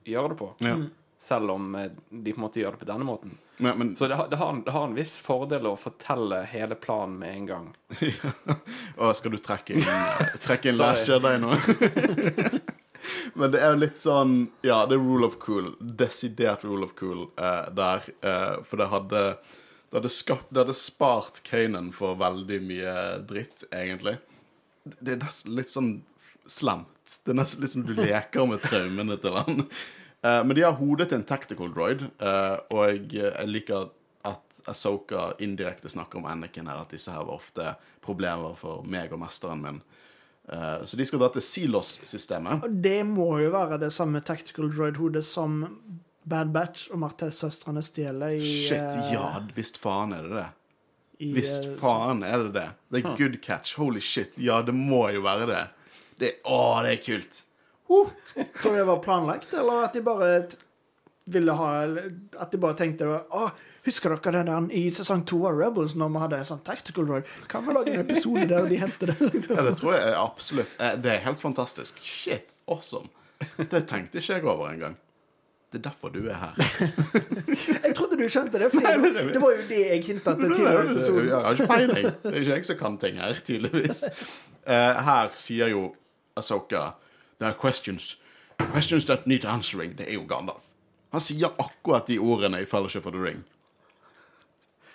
gjøre det på. Ja. Selv om eh, de på en måte gjør det på denne måten. Men, men Så det, har- det, har, det har en viss fordel å fortelle hele planen med en gang. Å, skal du trekke inn, eh, trekke inn Last Jedi nå? Men det er jo litt sånn Ja, det er rule of cool. Desidert rule of cool eh, der. Eh, for det hadde det hadde, skapt, det hadde spart Kanan for veldig mye dritt, egentlig. Det er nesten litt sånn slemt. Det er nesten litt som du leker med traumene til han. Eh, men de har hodet til en tactical droid, eh, og jeg liker at Asoka indirekte snakker om Anakin her, at disse her var ofte problemer for meg og mesteren min. Eh, så de skal dra til Silos-systemet. Det må jo være det samme tactical droid-hodet som Bad Batch og Martez-søstrene stjeler i Shit, eh, ja, visst faen er det det. i, Visst eh, faen er det det. Det er good catch. Holy shit. Ja, det må jo være det. det å, det er kult. Tror du det var planlagt, eller at de bare ville ha At de bare tenkte Å, husker dere den der i sesong to av Rebels, når vi hadde en sånn tactical role Kan vi lage en episode der de henter det? Ja, det tror jeg absolutt eh, Det er helt fantastisk. Shit, awesome. Det tenkte ikke jeg over engang. Det er derfor du er her. Jeg trodde du skjønte det, for det var jo det jeg hinta til tidligere i episoden. Jeg har ikke peiling. Det er ikke jeg som kan ting her, tydeligvis. Uh, her sier jo Asoka There are questions. Questions that need answering. Det er jo Gandalf. Han sier akkurat de ordene i Fellowship of the Ring.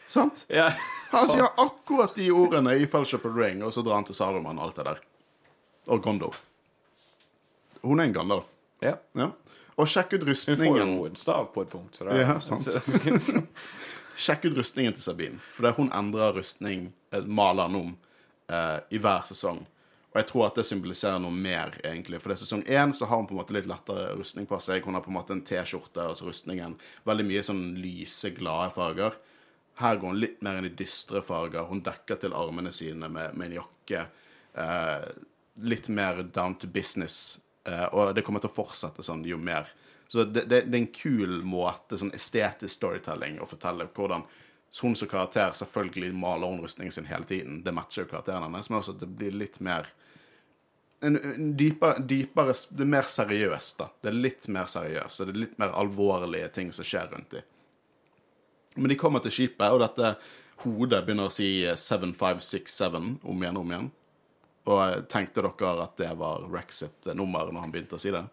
Sant? Ja. Han sier akkurat de ordene i Fellowship of the Ring, og så drar han til Saruman og alt det der. Og Gondo. Hun er en Gandalf. ja. Ja. Og sjekk ut Hun får rustningen. jo en stav på et punkt. Så det, Ja, sant. Sjekk ut rustningen til Sabine. For er hun endrer rustning, eh, maler den om, eh, i hver sesong. Og jeg tror at det symboliserer noe mer, egentlig. For det er sesong én så har hun på en måte litt lettere rustning på seg. Hun har på en måte en T-skjorte, og så rustningen. Veldig mye sånn lyse, glade farger. Her går hun litt mer inn i dystre farger. Hun dekker til armene sine med, med en jakke. Eh, litt mer down to business. Eh, og det kommer til å fortsette sånn jo mer. Så det, det, det er en kul måte, sånn estetisk storytelling, å fortelle hvordan hun som karakter selvfølgelig maler hun sin hele tiden. Det matcher jo karakteren hennes, men også at det blir litt mer en, en dypere, dypere Det er mer seriøst, da. Det er litt mer seriøst, og det er litt mer alvorlige ting som skjer rundt dem. Men de kommer til skipet, og dette hodet begynner å si 7567 om igjen og om igjen. Og eh, tenkte dere at det var Rex sitt eh, nummer når han begynte å si det?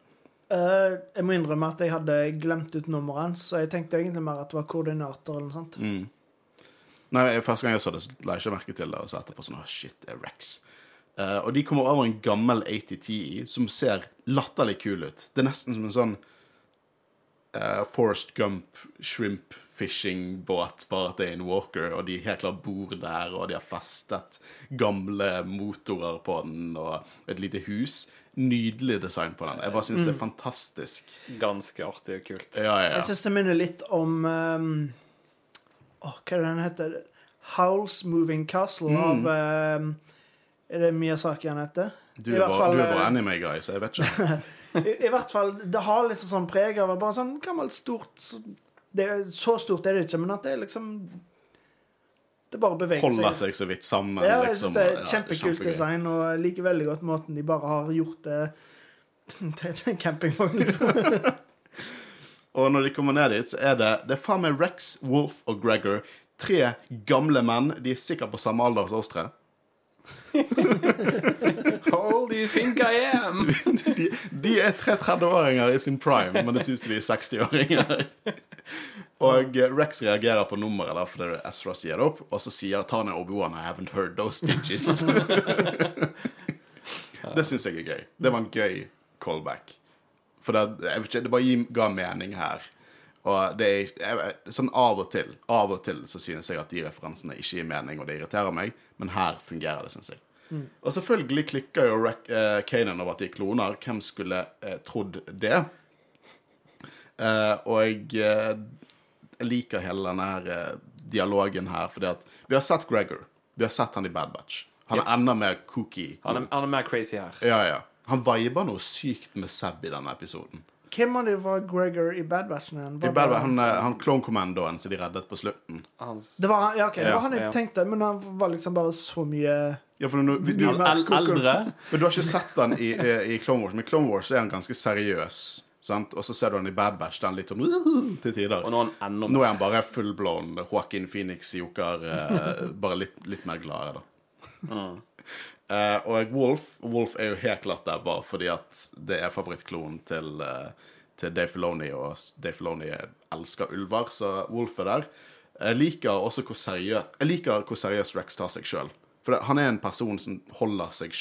Uh, jeg må innrømme at jeg hadde glemt ut nummeret hans, så jeg tenkte egentlig mer at det var koordinator eller noe sånt. Nei, Første gang jeg så det, så la jeg ikke merke til det. Og så etterpå sånn, oh, shit, det er Rex. Uh, og de kommer over en gammel ATTI som ser latterlig kul ut. Det er nesten som en sånn uh, Forest Gump shrimp fishing-båt, bare at det er en Walker, og de helt klart bor der, og de har festet gamle motorer på den, og et lite hus. Nydelig design på den. Jeg bare syns det er fantastisk. ganske artig og kult. Ja, ja, Jeg ja. syns det minner litt om um, oh, Hva er det den heter? Howls Moving Castle av um, Er det Miyazaki han heter? Du er bare, fall, du er bare eh, anime guy, så jeg vet ikke. I, I hvert fall, det har liksom sånn preg av bare sånn gammelt, stort det er, Så stort er det ikke, men at det er liksom Det bare beveger Holder seg. seg så vidt sammen. Ja, jeg liksom, synes det er ja, kjempekult kjempegøy. design, og jeg liker veldig godt måten de bare har gjort det til en campingvogn, liksom. Og når de kommer ned dit, så er det Det er faen meg Rex, Wolf og Gregor. Tre gamle menn. De er sikkert på samme alder som oss tre. How do you think I am? De, de er tre 30-åringer i sin prime, men det synes de er 60-åringer. Og eh, Rex reagerer på nummeret der fordi Ezra sier det opp, og så sier Tanya Obi-Wan I haven't heard those digits. det syns jeg er gøy. Det var en gøy callback. For det, ikke, det bare ga mening her. Og det er jeg, sånn av og til Av og til så synes jeg at de referansene ikke gir mening, og det irriterer meg, men her fungerer det, syns jeg. Og selvfølgelig klikker jo Rec, eh, Kanan over at de er kloner. Hvem skulle eh, trodd det? Eh, og jeg, eh, liker hele denne her, eh, dialogen her, fordi at vi har sett Gregor. Vi har sett han i Bad Batch. Han er enda mer kooky. Han er, han er mer crazy her. Ja, ja. Han viber noe sykt med Seb i denne episoden. Hvem av dem var Gregor i Bad Batch? igjen? Bad han, eh, han clone-kommandoen som de reddet på slutten. Hans Det var, ja, okay, det Ja, var han jeg tenkte, men han var liksom bare så mye Ja, for du, du, du, el eldre. men du har ikke sett han i, i, i Clone Wars, men i Clone Wars er han ganske seriøs. Sant? Og så ser du han i Bad Batch, den litt sånn til tider. Og nå er han Nå er han bare full-blown Joaquin Phoenix-joker, eh, bare litt, litt mer gladere, da. Eh, og Wolf Wolf er jo helt klart der bare fordi at det er favorittklonen til, uh, til Dave Filoni, og Dave Filoni elsker ulver, så Wolf er der. Jeg liker også hvor seriøs Jeg liker hvor seriøst Rex tar seg sjøl. For det, han er en person som holder seg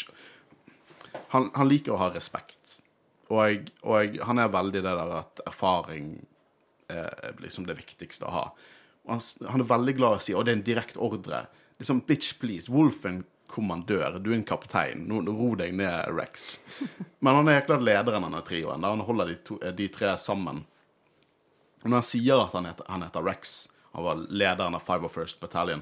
han, han liker å ha respekt. Og, og han er veldig det der at erfaring er liksom det viktigste å ha. Han, han er veldig glad i å si og det er en direkte ordre. Liksom, bitch, please. Wolf er en kommandør. Du er en kaptein. Nå, ro deg ned, Rex. Men han er klart lederen av denne trioen. Han holder de, to, de tre sammen. Når han sier at han heter, han heter Rex, han var lederen av 501st Battalion,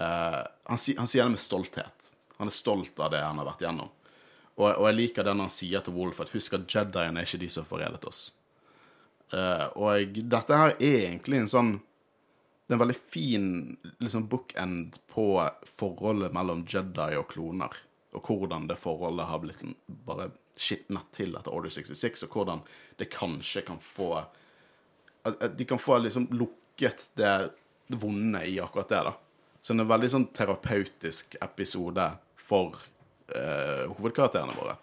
uh, han, si, han sier det med stolthet. Han er stolt av det han har vært gjennom. Og, og jeg liker det når han sier til Wolf at husk at Jedien er ikke de som forrædet oss. Uh, og jeg, dette her er egentlig en sånn Det er en veldig fin liksom bookend på forholdet mellom Jedi og kloner. Og hvordan det forholdet har blitt en- bare skitnet til etter Order 66, og hvordan det kanskje kan få at, de kan få liksom lukket det vonde i akkurat det, da. Så det er en veldig sånn terapeutisk episode for eh, hovedkarakterene våre.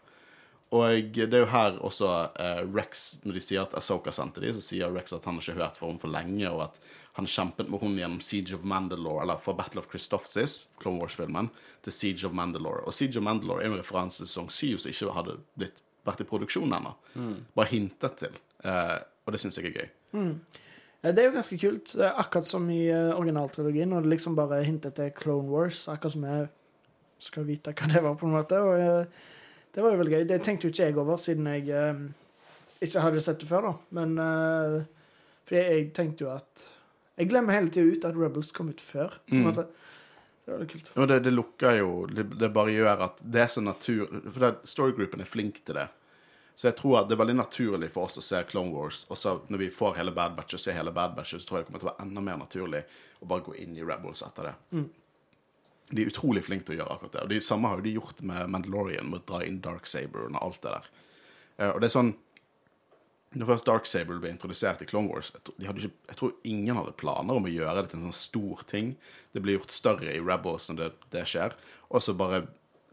Og det er jo her også eh, Rex, når de sier at Asoka sendte dem, så sier Rex at han har ikke hørt fra henne for lenge, og at han kjempet med henne gjennom Siege of Mandalore, eller fra Battle of Christophsis, Clone Wars-filmen, til Siege of Mandalore. Og Siege of Mandalore er en referanse til sesong 7 som ikke hadde blitt, vært i produksjon ennå. Bare hintet til. Eh, og det syns jeg er gøy. Mm. Det er jo ganske kult. Akkurat som i uh, originaltrilogien, når det liksom bare hintet til Clone Wars. Akkurat som jeg skal vite hva det var, på en måte. Og eh, det var jo veldig gøy. Det tenkte jo ikke jeg over, siden jeg eh, ikke hadde sett det før, da. Men fordi jeg tenkte jo at Jeg glemmer hele tida ut at Rebels kom ut før. på en Mm. måte. Det var litt kult. Og det, det lukker jo det, det bare gjør at det er så natur... For det, storygroupen er flink til det. Så jeg tror at det er veldig naturlig for oss å se Clone Wars. Og så når vi får hele Bad Batch og ser hele Bad Batch, så tror jeg det kommer til å være enda mer naturlig å bare gå inn i Rebels etter det. De er utrolig flinke til å gjøre akkurat det. Og det samme har jo de gjort med Mandalorian, med å dra inn Dark Saber og alt det der. Eh, og det er sånn Når først Dark Sable ble introdusert i Clone Wars, jeg tror, ikke, jeg tror ingen hadde planer om å gjøre det til en sånn stor ting. Det blir gjort større i Rebels når det, det skjer, og så bare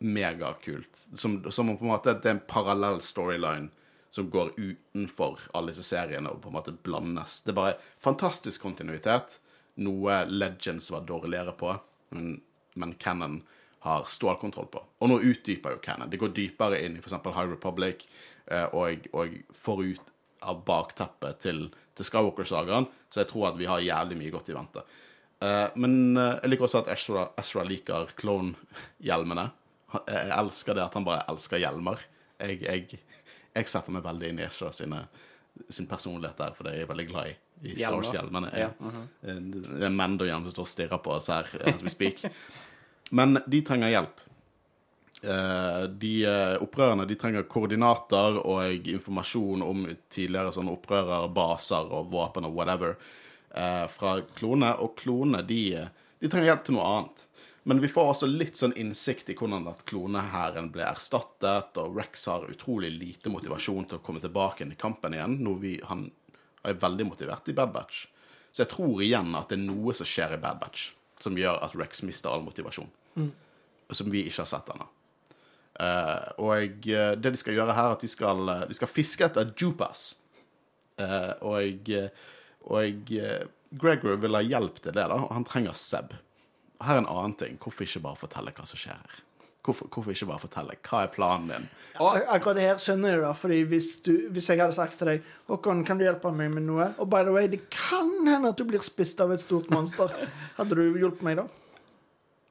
megakult. Som, som om på en måte det er en parallell storyline som går utenfor alle disse seriene og på en måte blandes. Det er bare fantastisk kontinuitet. Noe Legends var dårligere på, men, men Cannon har stålkontroll på. Og nå utdyper jo Cannon. Det går dypere inn i f.eks. High Republic eh, og, og forut av bakteppet til, til Skywalker-sagaen, så jeg tror at vi har jævlig mye godt i vente. Uh, men uh, jeg liker også at Ezra, Ezra liker clone-hjelmene. Jeg elsker det at han bare elsker hjelmer. Jeg, jeg, jeg setter meg veldig inn i Ezra sine, sin personlighet der, for det er jeg veldig glad i. I Star Wars-hjelmene. Ja, Eh, Det er menn som står og stirrer på oss her as we speak. Men de trenger hjelp. Eh, de eh, opprørerne de trenger koordinater og informasjon om tidligere sånne opprørerbaser og våpen og whatever eh, fra klone. Og klone de, de trenger hjelp til noe annet. Men vi får også litt sånn innsikt i hvordan at klonehæren ble erstattet, og Rex har utrolig lite motivasjon til å komme tilbake inn i kampen igjen, noe vi, han er veldig motivert i Bad Batch. Så jeg tror igjen at det er noe som skjer i Bad Batch, som gjør at Rex mister all motivasjon. som vi ikke har sett ennå. Eh, og eh, det de skal gjøre her, er at de skal, eh, de skal fiske etter jupas. Uh, og og Gregory vil ha hjelp til det, da. Han trenger Seb. Her er en annen ting. Hvorfor ikke bare fortelle hva som skjer her? Hvorfor, hvorfor ikke bare fortelle? Hva er planen din? Og, Akkurat det her skjønner jeg, da, fordi hvis, du, hvis jeg hadde sagt til deg Håkon, kan du hjelpe meg med noe? Og by the way, det kan hende at du blir spist av et stort monster. Hadde du hjulpet meg da?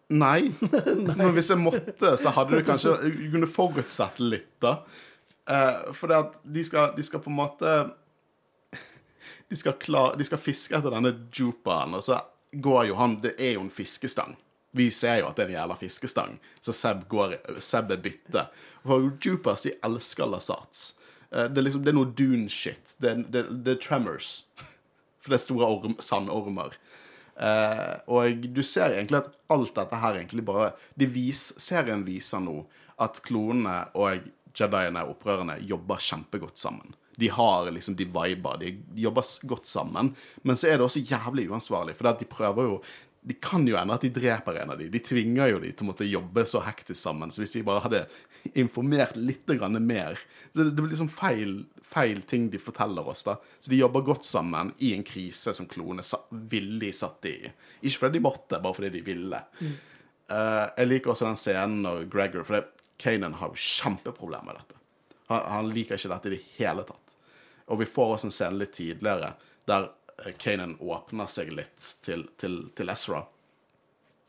Nei. Men hvis jeg måtte, så hadde du kanskje Du kunne forutsett litt, da. Eh, for det at de skal, de skal på en måte de skal, klar, de skal fiske etter denne jupaen, og så går jo han Det er jo en fiskestang. Vi ser jo at det er en jævla fiskestang, så Seb, går, Seb er bytte. For Jupers de elsker lasats. Eh, det, er liksom, det er noe dune-shit. Det, det, det er tremors. For det er store orm, sandormer. Eh, og du ser egentlig at alt dette her egentlig bare de vis, Serien viser nå at klonene og jediene opprørerne jobber kjempegodt sammen. De har liksom, de viber, de jobber godt sammen. Men så er det også jævlig uansvarlig, for de prøver jo De kan jo ende at de dreper en av de. De tvinger jo de til å måtte jobbe så hektisk sammen. Så hvis de bare hadde informert litt mer Det, det blir liksom feil, feil ting de forteller oss, da. Så de jobber godt sammen i en krise som klone villig satt i. Ikke fordi de måtte, bare fordi de ville. Eh, jeg liker også den scenen når Gregor For Kanan har jo kjempeproblemer med dette. Han, han liker ikke dette i det hele tatt. Og vi får også en scene litt tidligere der eh, Kanan åpner seg litt til, til, til Ezra.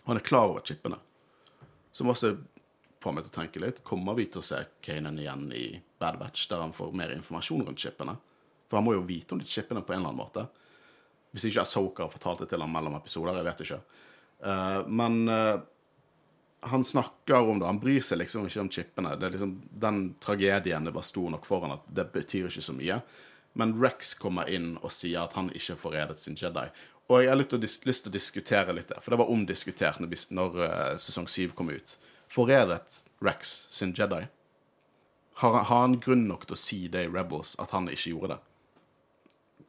Han er klar over chipene. Som også får meg til å tenke litt. Kommer vi til å se Kanan igjen i Bad Batch, der han får mer informasjon rundt chipene? For han må jo vite om de chipene på en eller annen måte. Hvis ikke Asoka har fortalt det til ham mellom episoder. Jeg vet ikke. Uh, men uh, han snakker om det. Han bryr seg liksom ikke om chipene. Det er liksom, den tragedien det var stor nok for han at det betyr ikke så mye. Men Rex kommer inn og sier at han ikke Forredet sin Jedi. Og jeg har lyst til å, diskutere litt det, for det var omdiskutert når, når uh, sesong 7 kom ut. Forrædet Rex sin Jedi? Har, han- har han grunn nok til å si det i Rebels, at han ikke gjorde det?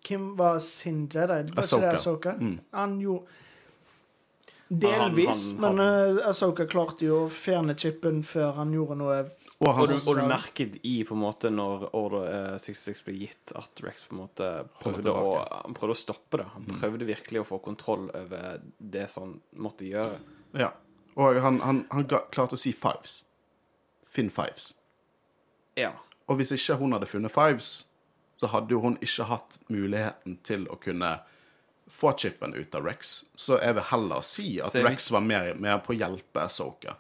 Hvem var sin Jedi? Var ikke Ahsoka. det Ahsoka? Mm. Han gjorde Delvis, Han- han- men uh, Ahsoka klarte jo å fjerne chipen før han gjorde noe Og han, Og du, og du merket i på en måte når Order eh, 66 ble gitt, at Rex på en måte prøvde å, han prøvde å stoppe det. Han prøvde virkelig å få kontroll over det som han måtte gjøre. ja. Og han, han, han klarte å si fives. Finn fives. Ja. Og hvis ikke hun hadde funnet Fives, så hadde jo hun ikke hatt muligheten til å kunne få chipen ut av Rex. Så jeg vil heller si at Så Rex var mer, mer på å hjelpe Asoka.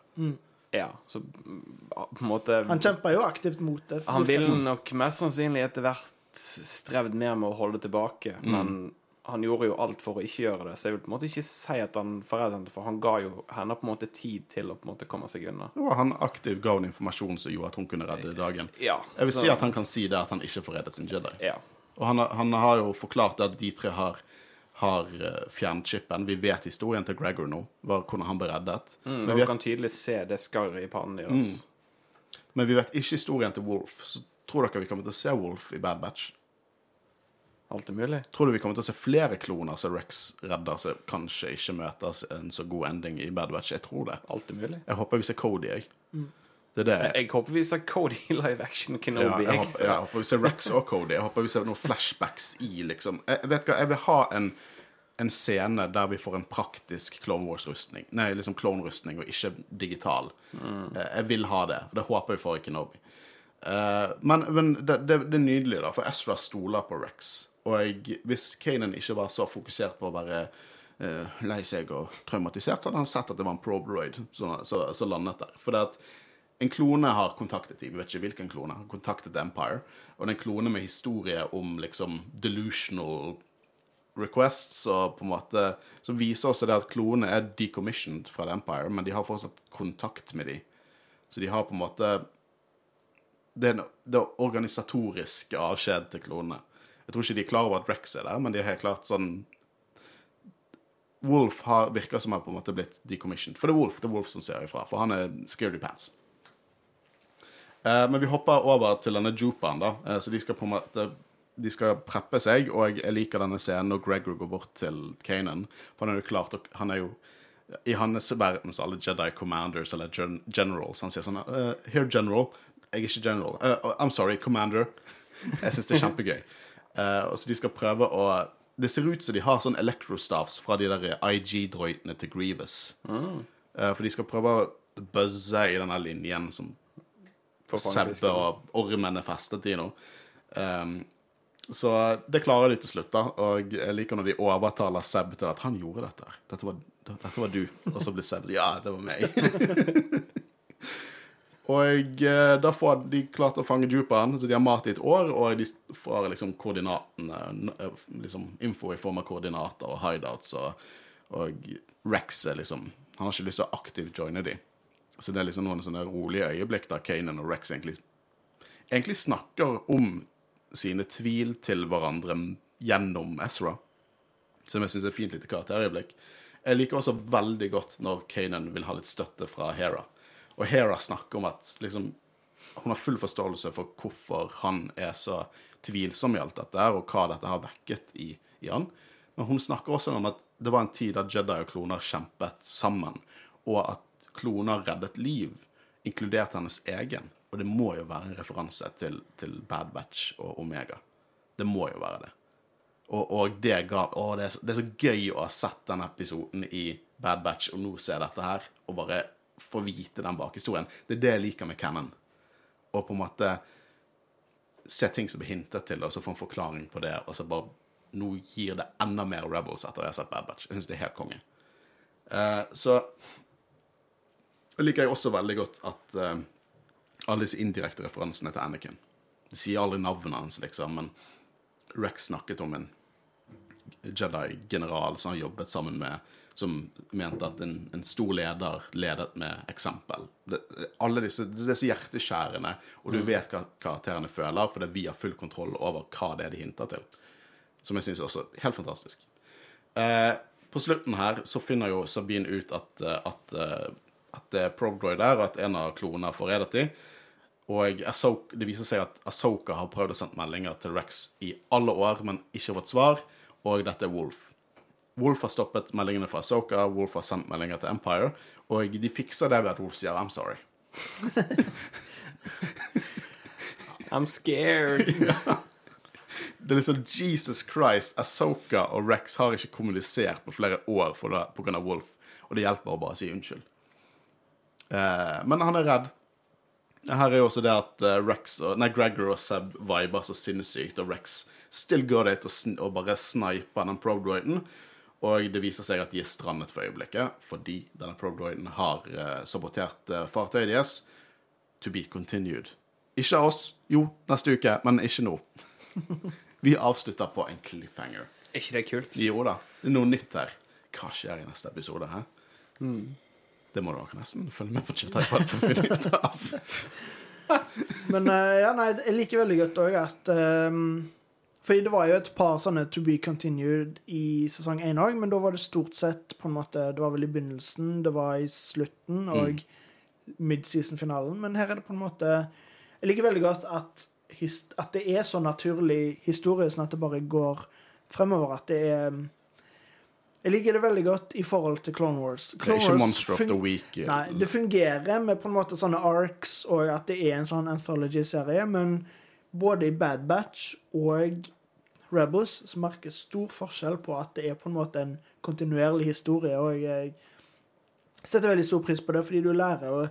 ja. Så mm, på en måte Han kjemper jo aktivt mot det. Han vil ville nok mest sannsynlig etter hvert strevd mer med å holde tilbake, Mm. men han gjorde jo alt for å ikke gjøre det, så jeg vil på en måte ikke si at han forrædet henne, for han ga jo henne på en måte tid til å på en måte komme seg unna. Det var han aktivt ga henne informasjon som gjorde at hun kunne redde dagen. Ja. Jeg vil så- si at han kan si det at han ikke forrædet sin Jedi. Ja. Og han, han har jo forklart at de tre har, har eh, fjernet chipen. Vi vet historien til Gregor nå, var hvordan han ble reddet. Mm, Men, vi vet, kan tydelig se det skarret i pannen deres. men vi vet ikke historien til Wolf. Så tror dere vi kommer til å se Wolf i Bad Batch? Alt er mulig. Tror du vi kommer til å se flere kloner som Rex redder, som kanskje ikke møtes en så god ending i Bad Batch? Jeg tror det. Alt er mulig. Jeg håper vi ser Cody, jeg. Det er det jeg, Jeg håper vi ser Cody i live action ja, Kenobi. jeg, jeg håper, ja, jeg håper vi ser Rex og Cody. Jeg håper vi ser noen flashbacks i, liksom. Jeg, vet hva, jeg vil ha en, en scene der vi får en praktisk Clone Wars-rustning. Nei, liksom Clone-rustning, og ikke digital. Mm. Jeg vil ha det. Det håper vi får i Kenobi. Uh, men men det, det, det er nydelig, da, for Ezra stoler på Rex. Og hvis Kanan ikke var så fokusert på å være uh, lei seg og traumatisert, så hadde han sett at det var en probroid som landet der. For det at en klone har kontaktet dem, vi vet ikke hvilken klone, har kontaktet Empire. Og det er en klone med historie om liksom delusional requests, og på en måte som viser også det at klonene er decommissioned fra The Empire, men de har fortsatt kontakt med dem. Så de har på en måte Det det organisatoriske avskjed til klonene. Jeg tror ikke de er klar over at Rex er der, men de er helt klart sånn Wolf har, virker som han på en måte blitt decommissioned. For det er Wolf det er Wolf som ser ifra, for han er scaredy pants. Eh, men vi hopper over til denne Jupaen, da. Eh, så de skal på en måte De skal preppe seg, og jeg liker denne scenen når Gregor går bort til Kanan. For han er jo klart Han er jo I hans verden så alle Jedi commanders eller gen generals. Han sier sånn uh, Here, general. Jeg er ikke general. Uh, I'm sorry, commander. Jeg syns det er kjempegøy. Uh, og så de skal prøve å Det ser ut som de har sånn electrostaffs fra de der IG-droidene til Grievous. Uh, for de skal prøve å buzze i denne linjen som Sebbe og ormen er festet i nå. Um, så det klarer de til slutt, da. Og jeg liker når de overtaler Seb til at han gjorde dette. Dette var, dette var du. Og så blir Seb Ja, det var meg. og eh, da får de klart å fange Juperen, så de har mat i et år, og de får liksom koordinatene eh, liksom Info i form av koordinater og hideouts, og, og Rex er liksom Han har ikke lyst til å aktivt joine de. Så det er liksom noen sånne rolige øyeblikk der Kanan og Rex egentlig egentlig snakker om sine tvil til hverandre gjennom Ezra. Som jeg syns er et fint lite karakterøyeblikk. Jeg liker også veldig godt når Kanan vil ha litt støtte fra Hera. Og Hera snakker om at liksom, hun har full forståelse for hvorfor han er så tvilsom i alt dette, og hva dette har vekket i, i han. Men hun snakker også om at det var en tid da Jedi og kloner kjempet sammen, og at kloner reddet liv, inkludert hennes egen. Og det må jo være en referanse til, til Bad Batch og Omega. Det må jo være det. Og, og det ga Å, det er, så, det er så gøy å ha sett den episoden i Bad Batch og nå se dette her, og bare få vite den bakhistorien. Det er det jeg liker med Cannon. Og på en måte se ting som blir hintet til, og så få en forklaring på det, og så bare Nå gir det enda mer Rebels etter jeg har sett Bad Batch. Jeg syns det er helt konge. Uh, så liker jeg også veldig godt at uh, alle disse indirekte referansene til Anakin De sier aldri navnet hans, liksom, men Rex snakket om en Jedi-general som har jobbet sammen med Som mente at en, en stor leder ledet med eksempel. Det, alle disse, det er så hjerteskjærende, og du vet hva karakterene føler, fordi vi har full kontroll over hva det er de hinter til. Som jeg syns også er helt fantastisk. Eh, på slutten her så finner jo Sabine ut at, eh, at, eh, at det er Progdroid der, og at en av klonene får redet til. Og Ahsoka, det viser seg at Asoka har prøvd å sende meldinger til Rex i alle år, men ikke fått svar. Og dette er Wolf. Wolf har stoppet meldingene fra Soka, Wolf har sendt meldinger til Empire, og de fikser det ved at Wolf sier 'I'm sorry'. I'm scared. Det er liksom Jesus Christ, Asoka og Rex har ikke kommunisert på flere år pga. Wolf, og det hjelper å bare si unnskyld. Eh, men han er redd. Her er jo også det at eh, Rex og, nei, Gregor og Seb viber så sinnssykt, og Rex still går dit og, og bare sniper den Prodroiden. Og det viser seg at de er strandet for øyeblikket, fordi denne Prodroiden har eh, sabotert eh, fartøyet deres. To be continued. Ikke av oss. Jo, neste uke, men ikke nå. Vi avslutter på en cliffhanger. Er ikke det kult? Jo da, det er noe nytt her. Hva skjer i neste episode? Hæ? Det må dere nesten følge med på Chatipod for å finne ut av. Men eh, ja, nei, jeg liker veldig godt òg at um, Fordi det var jo et par sånne to be continued i sesong én òg, men da var det stort sett på en måte Det var vel i begynnelsen, det var i slutten og midseason-finalen, men her er det på en måte Jeg liker veldig godt at, at det er så naturlig historie, sånn at det bare går fremover. At det er Jeg liker det veldig godt i forhold til Clone Wars. Det er ikke Wars Monster of the Week. Nei, det fungerer med på en måte sånne arcs, og at det er en sånn anthology-serie, men både i Bad Batch og Rebels så merker stor forskjell på at det er på en måte en kontinuerlig historie, og jeg setter veldig stor pris på det, fordi du lærer å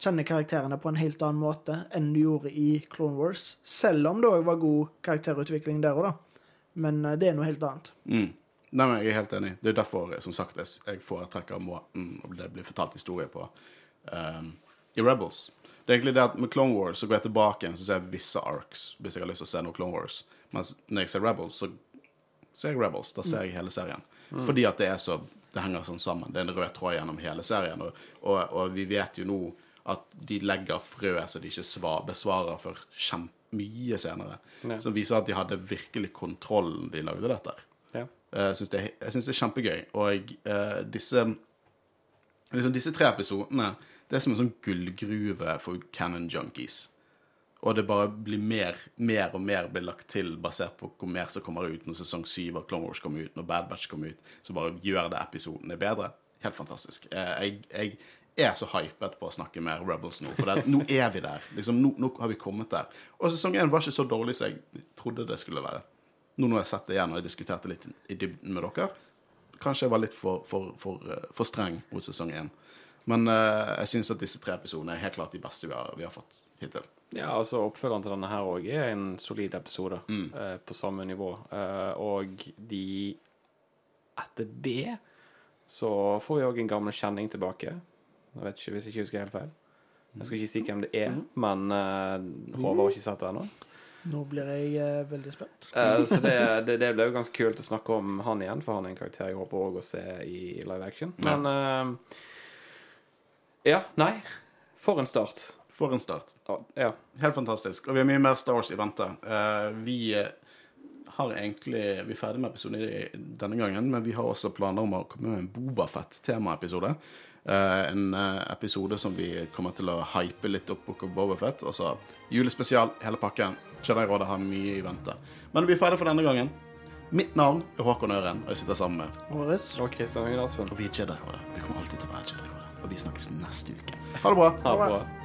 kjenne karakterene på en helt annen måte enn du gjorde i Clone Wars, selv om det òg var god karakterutvikling der òg, da. Men eh, det er noe helt annet. Mm. Nei, men Jeg er helt enig. Det er derfor som sagt, jeg foretrekker måten det blir fortalt historie på um, i Rebels. Det er egentlig det at Med Clone Wars så går jeg tilbake igjen så ser jeg visse arcs hvis jeg har lyst til å se noe Clone Wars. Mens når jeg ser Rebels, så ser jeg Rebels. Da ser jeg hele serien. Fordi at det er så Det henger sånn sammen. Det er en rød tråd gjennom hele serien. Og, og, og vi vet jo nå at de legger frøet så de ikke svar, besvarer kjempe mye senere. Ja. Som viser at de hadde virkelig kontroll når de lagde dette. Ja. Eh, Jeg syns det, det er kjempegøy. Og eh, disse liksom disse tre episodene det er som en sånn gullgruve for Cannon Junkies. Og det bare blir mer, mer og mer blir lagt til basert på hvor mer som kommer ut når sesong 7 av Clone Wars kommer ut, når Bad Batch kommer ut. Så bare gjør det episodene bedre. helt fantastisk. Eh, Jeg, jeg er så hypet på å snakke med Rebels nå, for det, nå er vi der. Liksom, nå, nå har vi kommet der. Og sesong 1 var ikke så dårlig som jeg trodde det skulle være. Nå når jeg har sett det igjen og jeg diskuterte litt i dybden med dere, kanskje jeg var litt for, for, for, eh, for streng mot sesong 1. Men uh, jeg syns at disse tre episodene er helt klart de beste vi har, vi har fått hittil. Ja, altså Oppfølgeren til denne her òg er en solid episode eh, på samme nivå. Eh, og de Etter det så får vi òg en gammel kjenning tilbake. Jeg vet ikke hvis jeg ikke husker helt feil. Jeg skal ikke si hvem det er, men uh, Håvard har ikke sett det ennå. Nå blir jeg eh, veldig spent. Eh, så det, det, det ble jo ganske kult å snakke om han igjen, for han er en karakter jeg håper òg å se i live action. Men eh, Ja, nei. For en start. For en start. Ja. Helt fantastisk. Og vi har mye mer Star Wars i vente. Uh, vi eh, har egentlig Vi er ferdig med episoden denne gangen, men vi har også planer om å komme med en Bobafett-temaepisode. Uh, en eh, episode som vi kommer til å hype litt opp på Bobafett. Og så julespesial, hele pakken. Jedi-rådet har mye i vente. Men vi er ferdig for denne gangen. Mitt navn er Håkon Øren, og jeg sitter sammen med Årets. Og Kristian Høgen Aspen. Og vi er Jedi-rådet. Vi kommer alltid til å være Jedi-rådet. Og vi snakkes neste uke. Ha det bra. Ha det bra.